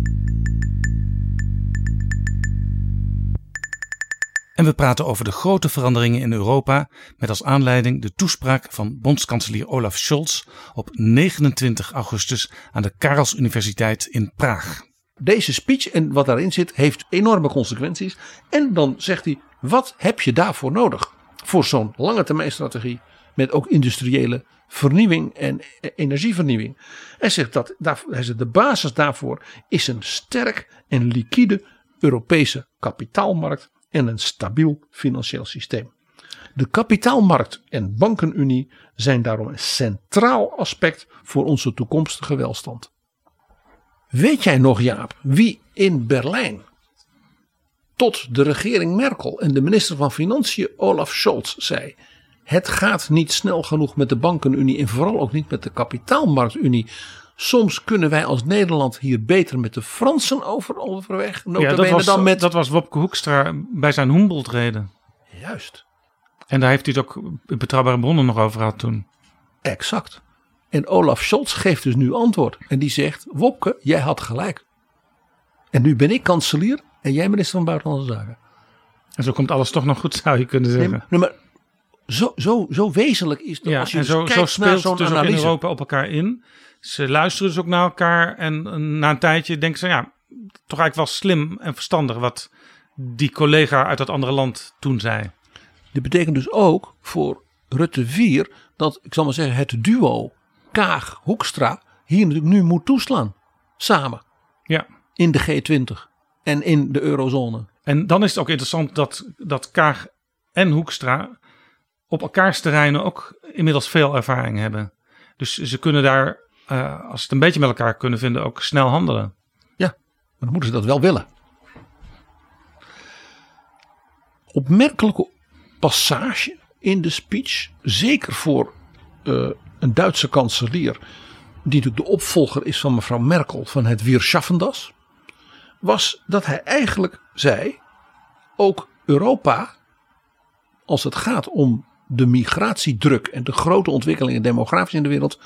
En we praten over de grote veranderingen in Europa met als aanleiding de toespraak van bondskanselier Olaf Scholz op 29 augustus aan de Karls Universiteit in Praag. Deze speech en wat daarin zit heeft enorme consequenties. En dan zegt hij, wat heb je daarvoor nodig? Voor zo'n lange termijn strategie met ook industriële vernieuwing en energievernieuwing. Hij zegt dat hij zegt, de basis daarvoor is een sterk en liquide Europese kapitaalmarkt en een stabiel financieel systeem. De kapitaalmarkt en bankenunie zijn daarom een centraal aspect voor onze toekomstige welstand. Weet jij nog, Jaap, wie in Berlijn tot de regering Merkel en de minister van Financiën Olaf Scholz zei: Het gaat niet snel genoeg met de bankenunie en vooral ook niet met de kapitaalmarktunie. Soms kunnen wij als Nederland hier beter met de Fransen over, overweg. Ja, dat was, dan met... dat was Wopke Hoekstra bij zijn Humboldt reden. Juist. En daar heeft hij het ook betrouwbare bronnen nog over gehad toen. Exact. En Olaf Scholz geeft dus nu antwoord. En die zegt: Wopke, jij had gelijk. En nu ben ik kanselier en jij minister van Buitenlandse Zaken. En zo komt alles toch nog goed, zou je kunnen zeggen. Nee, maar zo, zo, zo wezenlijk is het. Ja, als je en dus zo, zo speelt zo'n dus in Europa op elkaar in. Ze luisteren dus ook naar elkaar en na een tijdje denken ze, ja, toch eigenlijk wel slim en verstandig wat die collega uit dat andere land toen zei. Dit betekent dus ook voor Rutte 4 dat, ik zal maar zeggen, het duo Kaag-Hoekstra hier natuurlijk nu moet toeslaan. Samen. Ja. In de G20 en in de eurozone. En dan is het ook interessant dat, dat Kaag en Hoekstra op elkaars terreinen ook inmiddels veel ervaring hebben. Dus ze kunnen daar, uh, als ze het een beetje met elkaar kunnen vinden, ook snel handelen. Ja, maar dan moeten ze dat wel willen. Opmerkelijke passage in de speech, zeker voor uh, een Duitse kanselier, die natuurlijk de opvolger is van mevrouw Merkel van het Wir schaffen das, was dat hij eigenlijk zei: ook Europa, als het gaat om de migratiedruk en de grote ontwikkelingen demografisch in de wereld,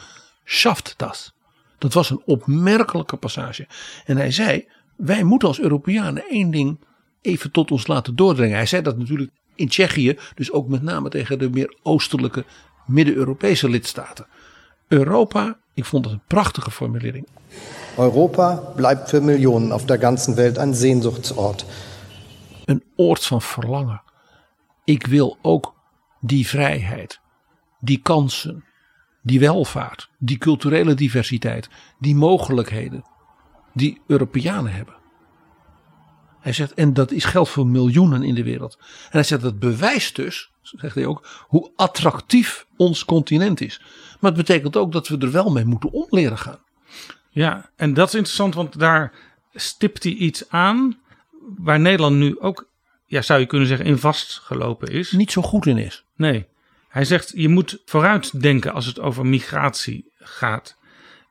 schaft das. Dat was een opmerkelijke passage. En hij zei: wij moeten als Europeanen één ding even tot ons laten doordringen. Hij zei dat natuurlijk in Tsjechië, dus ook met name tegen de meer oostelijke Midden-Europese lidstaten. Europa, ik vond het een prachtige formulering. Europa blijft voor miljoenen op de ganzen Welt een Sehnsuchtsort. Een oord van verlangen. Ik wil ook die vrijheid, die kansen, die welvaart, die culturele diversiteit, die mogelijkheden die Europeanen hebben. Hij zegt, en dat is geld voor miljoenen in de wereld. En hij zegt, dat bewijst dus, zegt hij ook, hoe attractief ons continent is. Maar het betekent ook dat we er wel mee moeten om leren gaan. Ja, en dat is interessant, want daar stipt hij iets aan waar Nederland nu ook, ja, zou je kunnen zeggen, in vastgelopen is. Niet zo goed in is. Nee. Hij zegt, je moet vooruit denken als het over migratie gaat.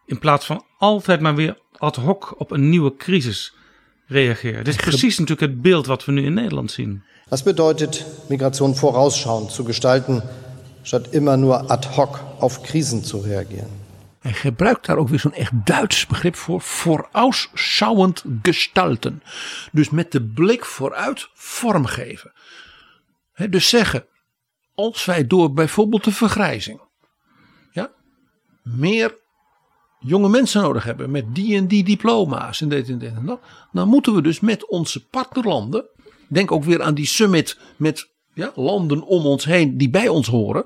In plaats van altijd maar weer ad hoc op een nieuwe crisis reageren. Dit is precies natuurlijk het beeld wat we nu in Nederland zien. Dat betekent Migration vorausschauend zu gestalten, statt immer nur ad hoc auf Krisen zu reagieren. Hij gebruikt daar ook weer zo'n echt Duits begrip voor. Vorausschauend gestalten. Dus met de blik vooruit vormgeven. dus zeggen, als wij door bijvoorbeeld de vergrijzing. Ja, meer jonge mensen nodig hebben met die en die diploma's en dit en dit en dat. Dan moeten we dus met onze partnerlanden. Denk ook weer aan die summit met ja, landen om ons heen die bij ons horen.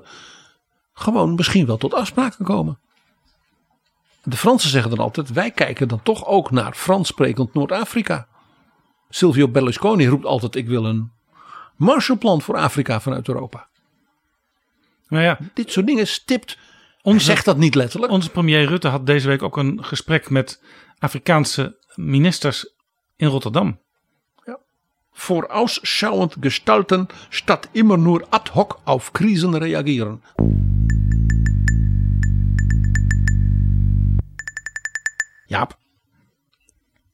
Gewoon misschien wel tot afspraken komen. De Fransen zeggen dan altijd: wij kijken dan toch ook naar Frans sprekend Noord-Afrika. Silvio Berlusconi roept altijd: ik wil een Marshallplan voor Afrika vanuit Europa. Nou ja, Dit soort dingen stipt. Onze, zegt dat niet letterlijk. Onze premier Rutte had deze week ook een gesprek met Afrikaanse ministers in Rotterdam. Ja. Vorausschauend gestalten statt immer nur ad hoc auf Krisen reagieren. Jaap,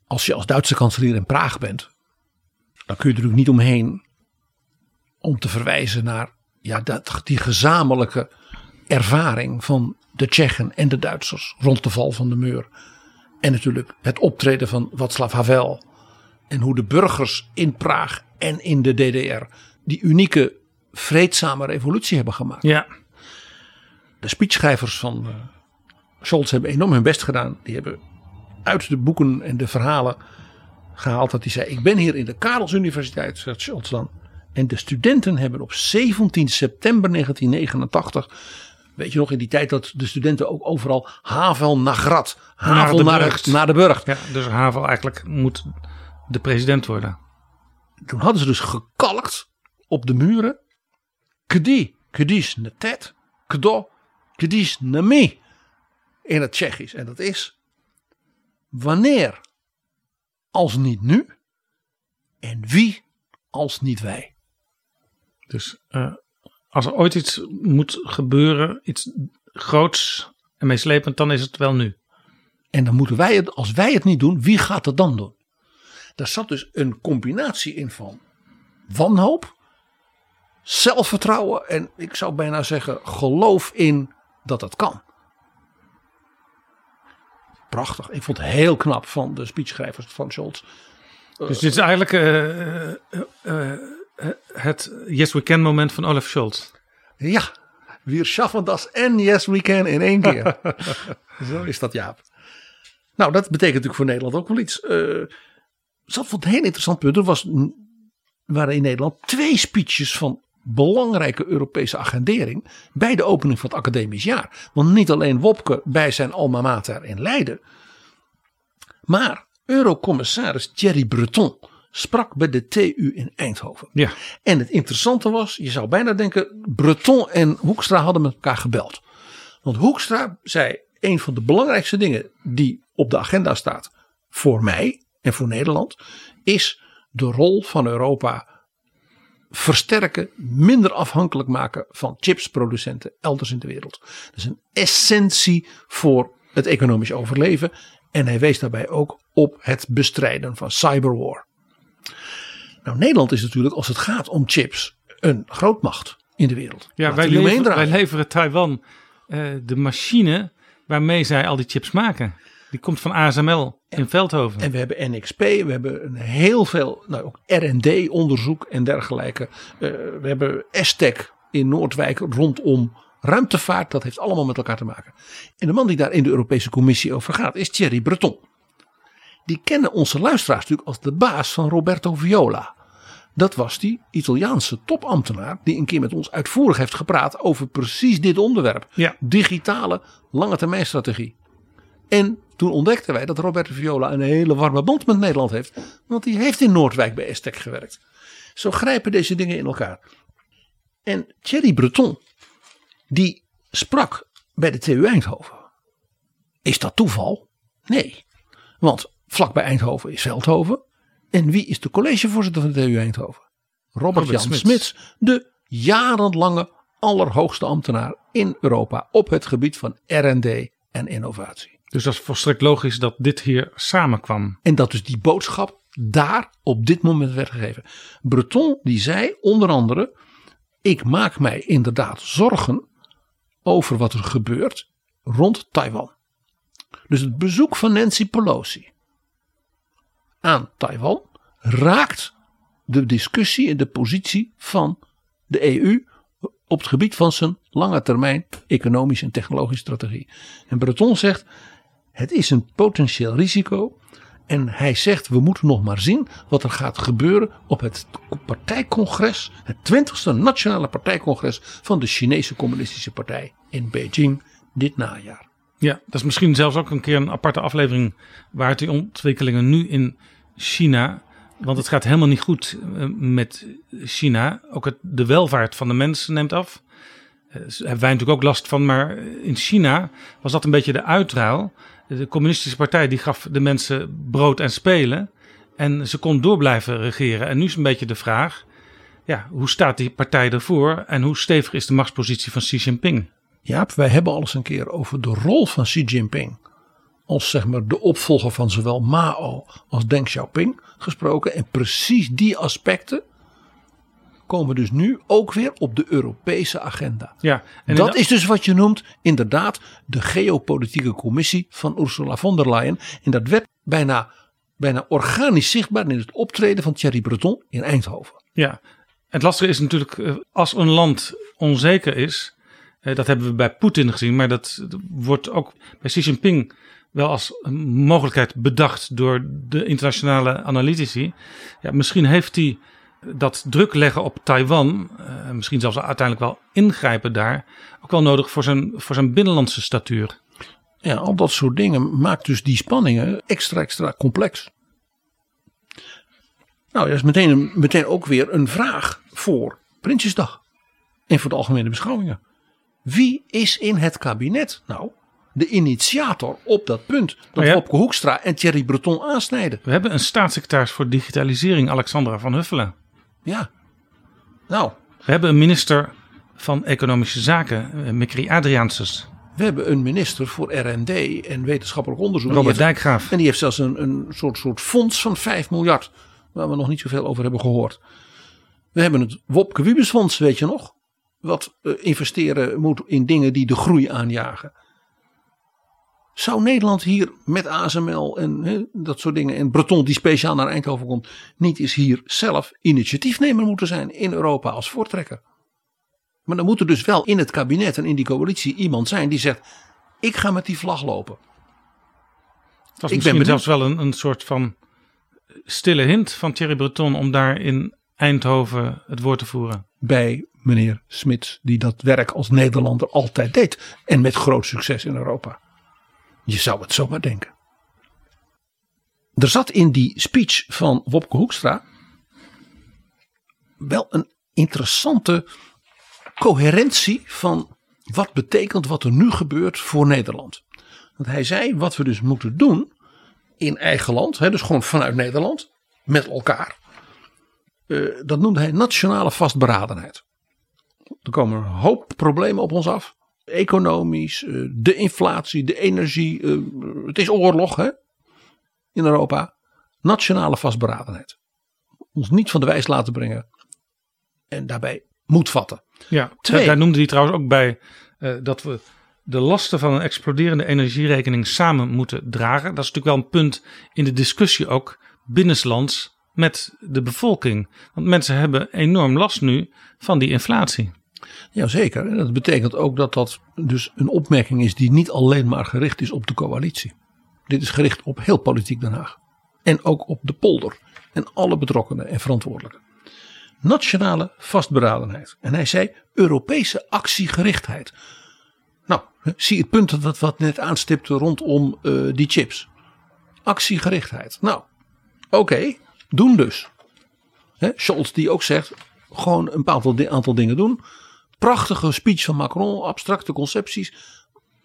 als je als Duitse kanselier in Praag bent, dan kun je er natuurlijk niet omheen om te verwijzen naar ja, dat, die gezamenlijke ervaring van de Tsjechen en de Duitsers rond de val van de muur. En natuurlijk het optreden van Václav Havel. En hoe de burgers in Praag en in de DDR die unieke vreedzame revolutie hebben gemaakt. Ja. De speechschrijvers van uh, Scholz hebben enorm hun best gedaan. Die hebben uit de boeken en de verhalen gehaald dat hij zei: Ik ben hier in de Karels Universiteit, zegt Scholz dan. En de studenten hebben op 17 september 1989 Weet je nog, in die tijd dat de studenten ook overal Havel naar Grat. Havel naar de, naar, de burcht. Ja, dus Havel eigenlijk moet de president worden. Toen hadden ze dus gekalkt op de muren. Kdi, kdis ne tet, kdo, kdis ne me. In het Tsjechisch. En dat is wanneer als niet nu en wie als niet wij. Dus uh, als er ooit iets moet gebeuren, iets groots en meeslepend, dan is het wel nu. En dan moeten wij het, als wij het niet doen, wie gaat het dan doen? Daar zat dus een combinatie in van wanhoop, zelfvertrouwen en ik zou bijna zeggen geloof in dat het kan. Prachtig. Ik vond het heel knap van de speechschrijvers van Scholz. Dus dit is eigenlijk uh, uh, het Yes We Can moment van Olaf Scholz. Ja, Wir schaffen das en yes we can in één keer. Zo is dat Jaap. Nou, dat betekent natuurlijk voor Nederland ook wel iets. Uh, zat wat een heel interessant punt. Er was, waren in Nederland twee speeches van belangrijke Europese agendering bij de opening van het academisch jaar. Want niet alleen Wopke bij zijn alma mater in Leiden, maar Eurocommissaris Thierry Breton sprak bij de TU in Eindhoven. Ja. En het interessante was, je zou bijna denken, Breton en Hoekstra hadden met elkaar gebeld. Want Hoekstra zei, een van de belangrijkste dingen die op de agenda staat voor mij en voor Nederland, is de rol van Europa versterken, minder afhankelijk maken van chipsproducenten elders in de wereld. Dat is een essentie voor het economisch overleven. En hij wees daarbij ook op het bestrijden van cyberwar. Nou, Nederland is natuurlijk als het gaat om chips een grootmacht in de wereld. Ja, wij, leveren, wij leveren Taiwan uh, de machine waarmee zij al die chips maken. Die komt van ASML in Veldhoven. En we hebben NXP, we hebben een heel veel, nou ook R&D onderzoek en dergelijke. Uh, we hebben Estec in Noordwijk rondom ruimtevaart. Dat heeft allemaal met elkaar te maken. En de man die daar in de Europese Commissie over gaat is Thierry Breton. Die kennen onze luisteraars natuurlijk als de baas van Roberto Viola. Dat was die Italiaanse topambtenaar die een keer met ons uitvoerig heeft gepraat over precies dit onderwerp. Ja. Digitale lange termijn strategie. En toen ontdekten wij dat Roberto Viola een hele warme band met Nederland heeft. Want die heeft in Noordwijk bij Estec gewerkt. Zo grijpen deze dingen in elkaar. En Thierry Breton, die sprak bij de TU Eindhoven. Is dat toeval? Nee. Want vlakbij Eindhoven is Veldhoven. En wie is de collegevoorzitter van de TU Eindhoven? Robert, Robert Jan Smits, de jarenlange allerhoogste ambtenaar in Europa op het gebied van R&D en innovatie. Dus dat is volstrekt logisch dat dit hier samenkwam. En dat dus die boodschap daar op dit moment werd gegeven. Breton die zei onder andere, ik maak mij inderdaad zorgen over wat er gebeurt rond Taiwan. Dus het bezoek van Nancy Pelosi aan Taiwan raakt de discussie en de positie van de EU op het gebied van zijn lange termijn economische en technologische strategie. En Breton zegt: het is een potentieel risico. En hij zegt: we moeten nog maar zien wat er gaat gebeuren op het partijcongres, het 20e nationale partijcongres van de Chinese Communistische Partij in Beijing dit najaar. Ja, dat is misschien zelfs ook een keer een aparte aflevering waar die ontwikkelingen nu in China. Want het gaat helemaal niet goed eh, met China. Ook het, de welvaart van de mensen neemt af. Daar eh, hebben wij natuurlijk ook last van. Maar in China was dat een beetje de uitruil. De communistische partij die gaf de mensen brood en spelen. En ze kon door blijven regeren. En nu is een beetje de vraag. Ja, hoe staat die partij ervoor? En hoe stevig is de machtspositie van Xi Jinping? Ja, wij hebben al eens een keer over de rol van Xi Jinping als zeg maar de opvolger van zowel Mao als Deng Xiaoping gesproken. En precies die aspecten komen dus nu ook weer op de Europese agenda. Ja, en dat is dus wat je noemt inderdaad de geopolitieke commissie van Ursula von der Leyen. En dat werd bijna, bijna organisch zichtbaar in het optreden van Thierry Breton in Eindhoven. Ja, het lastige is natuurlijk eh, als een land onzeker is. Eh, dat hebben we bij Poetin gezien, maar dat wordt ook bij Xi Jinping wel als mogelijkheid bedacht door de internationale analytici. Ja, misschien heeft hij dat druk leggen op Taiwan, uh, misschien zelfs uiteindelijk wel ingrijpen daar, ook wel nodig voor zijn, voor zijn binnenlandse statuur. Ja, al dat soort dingen maakt dus die spanningen extra, extra complex. Nou, dat is meteen, meteen ook weer een vraag voor Prinsjesdag. En voor de algemene beschouwingen. Wie is in het kabinet nou de initiator op dat punt. Dat oh ja. Hoekstra en Thierry Breton aansnijden. We hebben een staatssecretaris voor digitalisering, Alexandra van Huffelen. Ja. Nou. We hebben een minister van Economische Zaken, eh, Mikri Adriaanses. We hebben een minister voor R&D en wetenschappelijk onderzoek. Robert Dijkgraaf. En die heeft zelfs een, een soort, soort fonds van 5 miljard. Waar we nog niet zoveel over hebben gehoord. We hebben het Wopke Wiebesfonds, weet je nog? Wat uh, investeren moet in dingen die de groei aanjagen. Zou Nederland hier met ASML en dat soort dingen en Breton die speciaal naar Eindhoven komt, niet eens hier zelf initiatiefnemer moeten zijn in Europa als voortrekker? Maar dan moet er dus wel in het kabinet en in die coalitie iemand zijn die zegt: ik ga met die vlag lopen. Was ik misschien ben zelfs wel een, een soort van stille hint van Thierry Breton om daar in Eindhoven het woord te voeren. Bij meneer Smits, die dat werk als Nederlander altijd deed. En met groot succes in Europa. Je zou het zomaar denken. Er zat in die speech van Wopke Hoekstra wel een interessante coherentie van wat betekent wat er nu gebeurt voor Nederland. Want hij zei wat we dus moeten doen in eigen land, hè, dus gewoon vanuit Nederland, met elkaar. Uh, dat noemde hij nationale vastberadenheid. Er komen een hoop problemen op ons af. Economisch, uh, de inflatie, de energie. Uh, het is oorlog hè, in Europa. Nationale vastberadenheid. Ons niet van de wijs laten brengen. En daarbij moed vatten. Ja, Twee, daar noemde hij trouwens ook bij dat we de lasten van een exploderende energierekening samen moeten dragen. Dat is natuurlijk wel een punt in de discussie ook binnenlands met de bevolking. Want mensen hebben enorm last nu van die inflatie. Jazeker. En dat betekent ook dat dat dus een opmerking is die niet alleen maar gericht is op de coalitie. Dit is gericht op heel politiek Den Haag. En ook op de polder. En alle betrokkenen en verantwoordelijken. Nationale vastberadenheid. En hij zei Europese actiegerichtheid. Nou, zie het punt dat wat net aanstipte rondom uh, die chips. Actiegerichtheid. Nou, oké, doen dus. He, Scholz die ook zegt, gewoon een aantal, aantal dingen doen. Prachtige speech van Macron, abstracte concepties.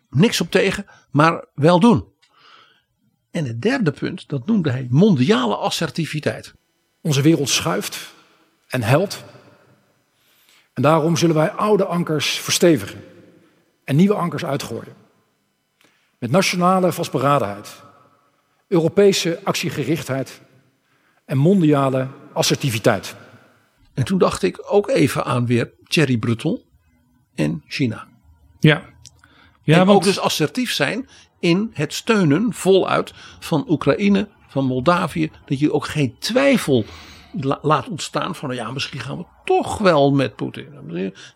Niks op tegen, maar wel doen. En het derde punt, dat noemde hij mondiale assertiviteit. Onze wereld schuift en helpt. En daarom zullen wij oude ankers verstevigen en nieuwe ankers uitgooien. Met nationale vastberadenheid, Europese actiegerichtheid en mondiale assertiviteit. En toen dacht ik ook even aan weer Thierry Breton en China. Ja. ja en want... ook dus assertief zijn in het steunen voluit van Oekraïne, van Moldavië. Dat je ook geen twijfel laat ontstaan van nou ja, misschien gaan we toch wel met Poetin.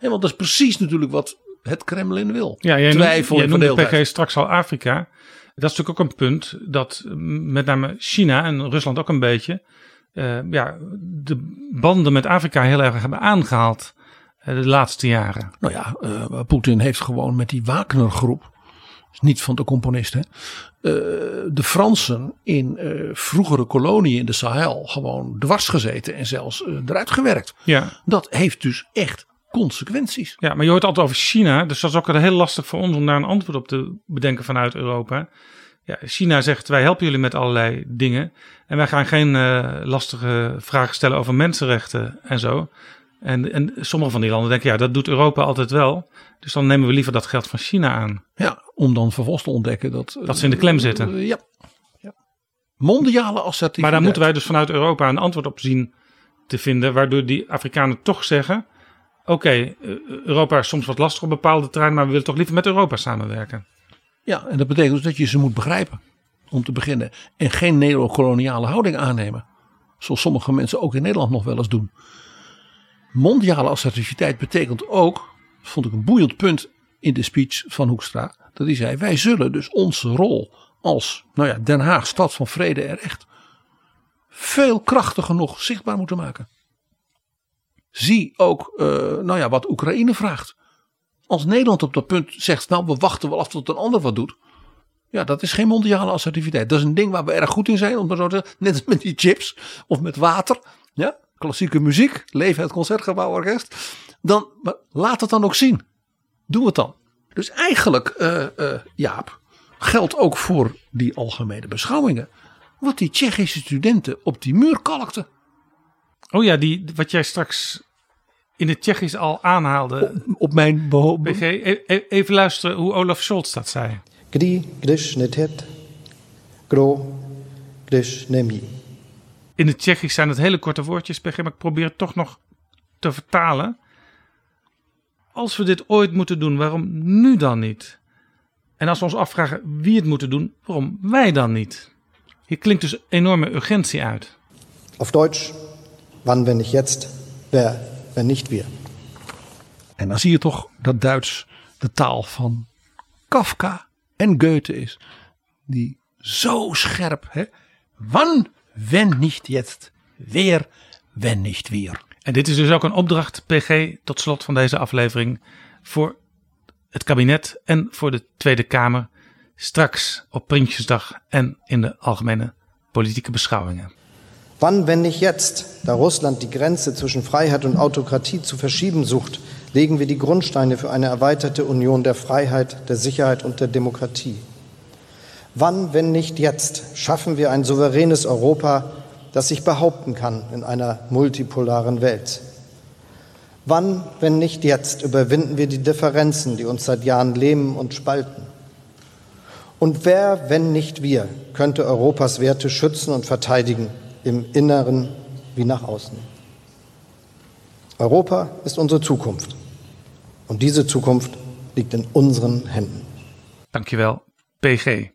Want dat is precies natuurlijk wat het Kremlin wil. Ja, jij Twijfel noemt, jij noemde PG straks al Afrika. Dat is natuurlijk ook een punt dat met name China en Rusland ook een beetje uh, ja, de banden met Afrika heel erg hebben aangehaald uh, de laatste jaren. Nou ja, uh, Poetin heeft gewoon met die Wagner-groep, niet van de componisten, de Fransen in vroegere koloniën in de Sahel gewoon dwars gezeten en zelfs eruit gewerkt. Ja. Dat heeft dus echt consequenties. Ja, maar je hoort altijd over China, dus dat is ook heel lastig voor ons om daar een antwoord op te bedenken vanuit Europa. Ja, China zegt wij helpen jullie met allerlei dingen en wij gaan geen uh, lastige vragen stellen over mensenrechten en zo. En, en sommige van die landen denken ja, dat doet Europa altijd wel. Dus dan nemen we liever dat geld van China aan. Ja, om dan vervolgens te ontdekken dat... Dat ze in de klem zitten. Uh, ja. ja. Mondiale assertiviteit. Maar daar moeten wij dus vanuit Europa een antwoord op zien te vinden. Waardoor die Afrikanen toch zeggen oké, okay, eh, Europa is soms wat lastig op bepaalde terreinen, maar we willen toch liever met Europa samenwerken. Ja, en dat betekent dus dat je ze moet begrijpen, om te beginnen. En geen neocoloniale houding aannemen, zoals sommige mensen ook in Nederland nog wel eens doen. Mondiale assertiviteit betekent ook, vond ik een boeiend punt in de speech van Hoekstra, dat hij zei: wij zullen dus onze rol als nou ja, Den Haag, stad van vrede en recht, veel krachtiger nog zichtbaar moeten maken. Zie ook uh, nou ja, wat Oekraïne vraagt. Als Nederland op dat punt zegt, nou we wachten wel af tot een ander wat doet. Ja, dat is geen mondiale assertiviteit. Dat is een ding waar we erg goed in zijn, om zo te zeggen. Net als met die chips of met water. Ja, klassieke muziek, leven het Concertgebouworkest. Dan, maar laat het dan ook zien. Doe het dan. Dus eigenlijk, uh, uh, Jaap, geldt ook voor die algemene beschouwingen. Wat die Tsjechische studenten op die muur kalkten. Oh ja, die, wat jij straks in het Tsjechisch al aanhaalde. Op, mijn BG, e-, e-, even luisteren hoe Olaf Scholz dat zei. Gdi, gdyż netet, gro, gdyż nemi. In het Tsjechisch zijn het hele korte woordjes, PG, maar ik probeer het toch nog te vertalen. Als we dit ooit moeten doen, waarom nu dan niet? En als we ons afvragen wie het moeten doen, waarom wij dan niet? Hier klinkt dus enorme urgentie uit. Op Duits, wann wenn nicht jetzt, wer wenn nicht wir. En dan zie je toch dat Duits de taal van Kafka en Goethe is. Die zo scherp, hè? Wann, wenn nicht jetzt, weer, wenn nicht weer. En dit is dus ook een opdracht, PG, tot slot van deze aflevering, voor het kabinet en voor de Tweede Kamer. Straks op Prinsjesdag en in de algemene politieke beschouwingen. Wann, wenn nicht jetzt, da Russland die Grenze zwischen Freiheit und Autokratie zu verschieben sucht, legen wir die Grundsteine für eine erweiterte Union der Freiheit, der Sicherheit und der Demokratie. Wann, wenn nicht jetzt, schaffen wir ein souveränes Europa, das sich behaupten kann in einer multipolaren Welt. Wann, wenn nicht jetzt, überwinden wir die Differenzen, die uns seit Jahren lähmen und spalten. Und wer, wenn nicht wir, könnte Europas Werte schützen und verteidigen, im Inneren wie nach außen? Europa ist unsere Zukunft. Und diese Zukunft liegt in unseren Händen. Dankjewel, PG.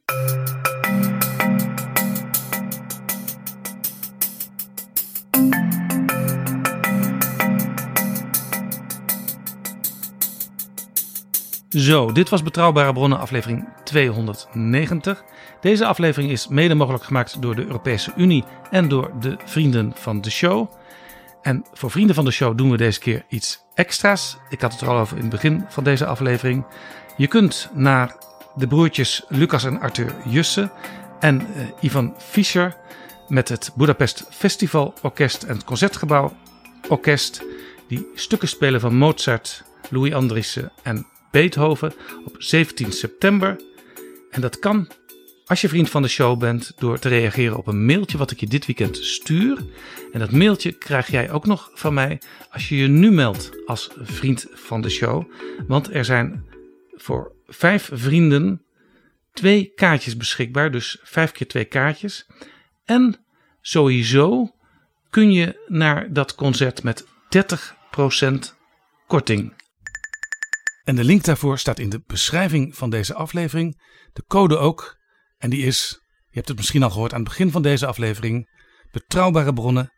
Zo, dit was Betrouwbare Bronnen, aflevering 290. Deze aflevering is mede mogelijk gemaakt door de Europese Unie en door de vrienden van de show. En voor vrienden van de show doen we deze keer iets extra's. Ik had het er al over in het begin van deze aflevering. Je kunt naar de broertjes Lucas en Arthur Jussen en uh, Ivan Fischer met het Budapest Festival Orkest en het Concertgebouw Orkest. Die stukken spelen van Mozart, Louis Andriessen en Beethoven op 17 september. En dat kan als je vriend van de show bent door te reageren op een mailtje wat ik je dit weekend stuur. En dat mailtje krijg jij ook nog van mij als je je nu meldt als vriend van de show. Want er zijn voor vijf vrienden twee kaartjes beschikbaar. Dus vijf keer twee kaartjes. En sowieso kun je naar dat concert met 30% korting. En de link daarvoor staat in de beschrijving van deze aflevering. De code ook. En die is, je hebt het misschien al gehoord aan het begin van deze aflevering, betrouwbare bronnen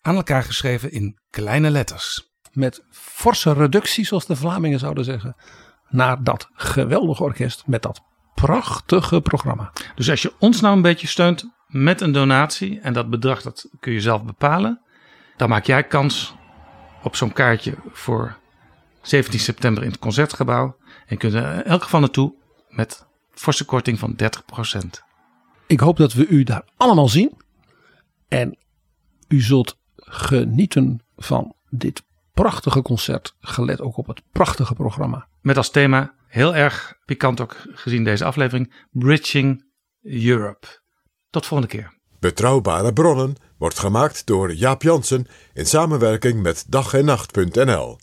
aan elkaar geschreven in kleine letters. Met forse reductie, zoals de Vlamingen zouden zeggen, naar dat geweldige orkest met dat prachtige programma. Dus als je ons nou een beetje steunt met een donatie, en dat bedrag dat kun je zelf bepalen, dan maak jij kans op zo'n kaartje voor 17 september in het concertgebouw. En je kunt er in elk geval naartoe met forse korting van 30%. Ik hoop dat we u daar allemaal zien. En u zult genieten van dit prachtige concert. Gelet ook op het prachtige programma. Met als thema, heel erg pikant ook gezien deze aflevering, Bridging Europe. Tot volgende keer. Betrouwbare bronnen wordt gemaakt door Jaap Jansen in samenwerking met dag en nacht.nl.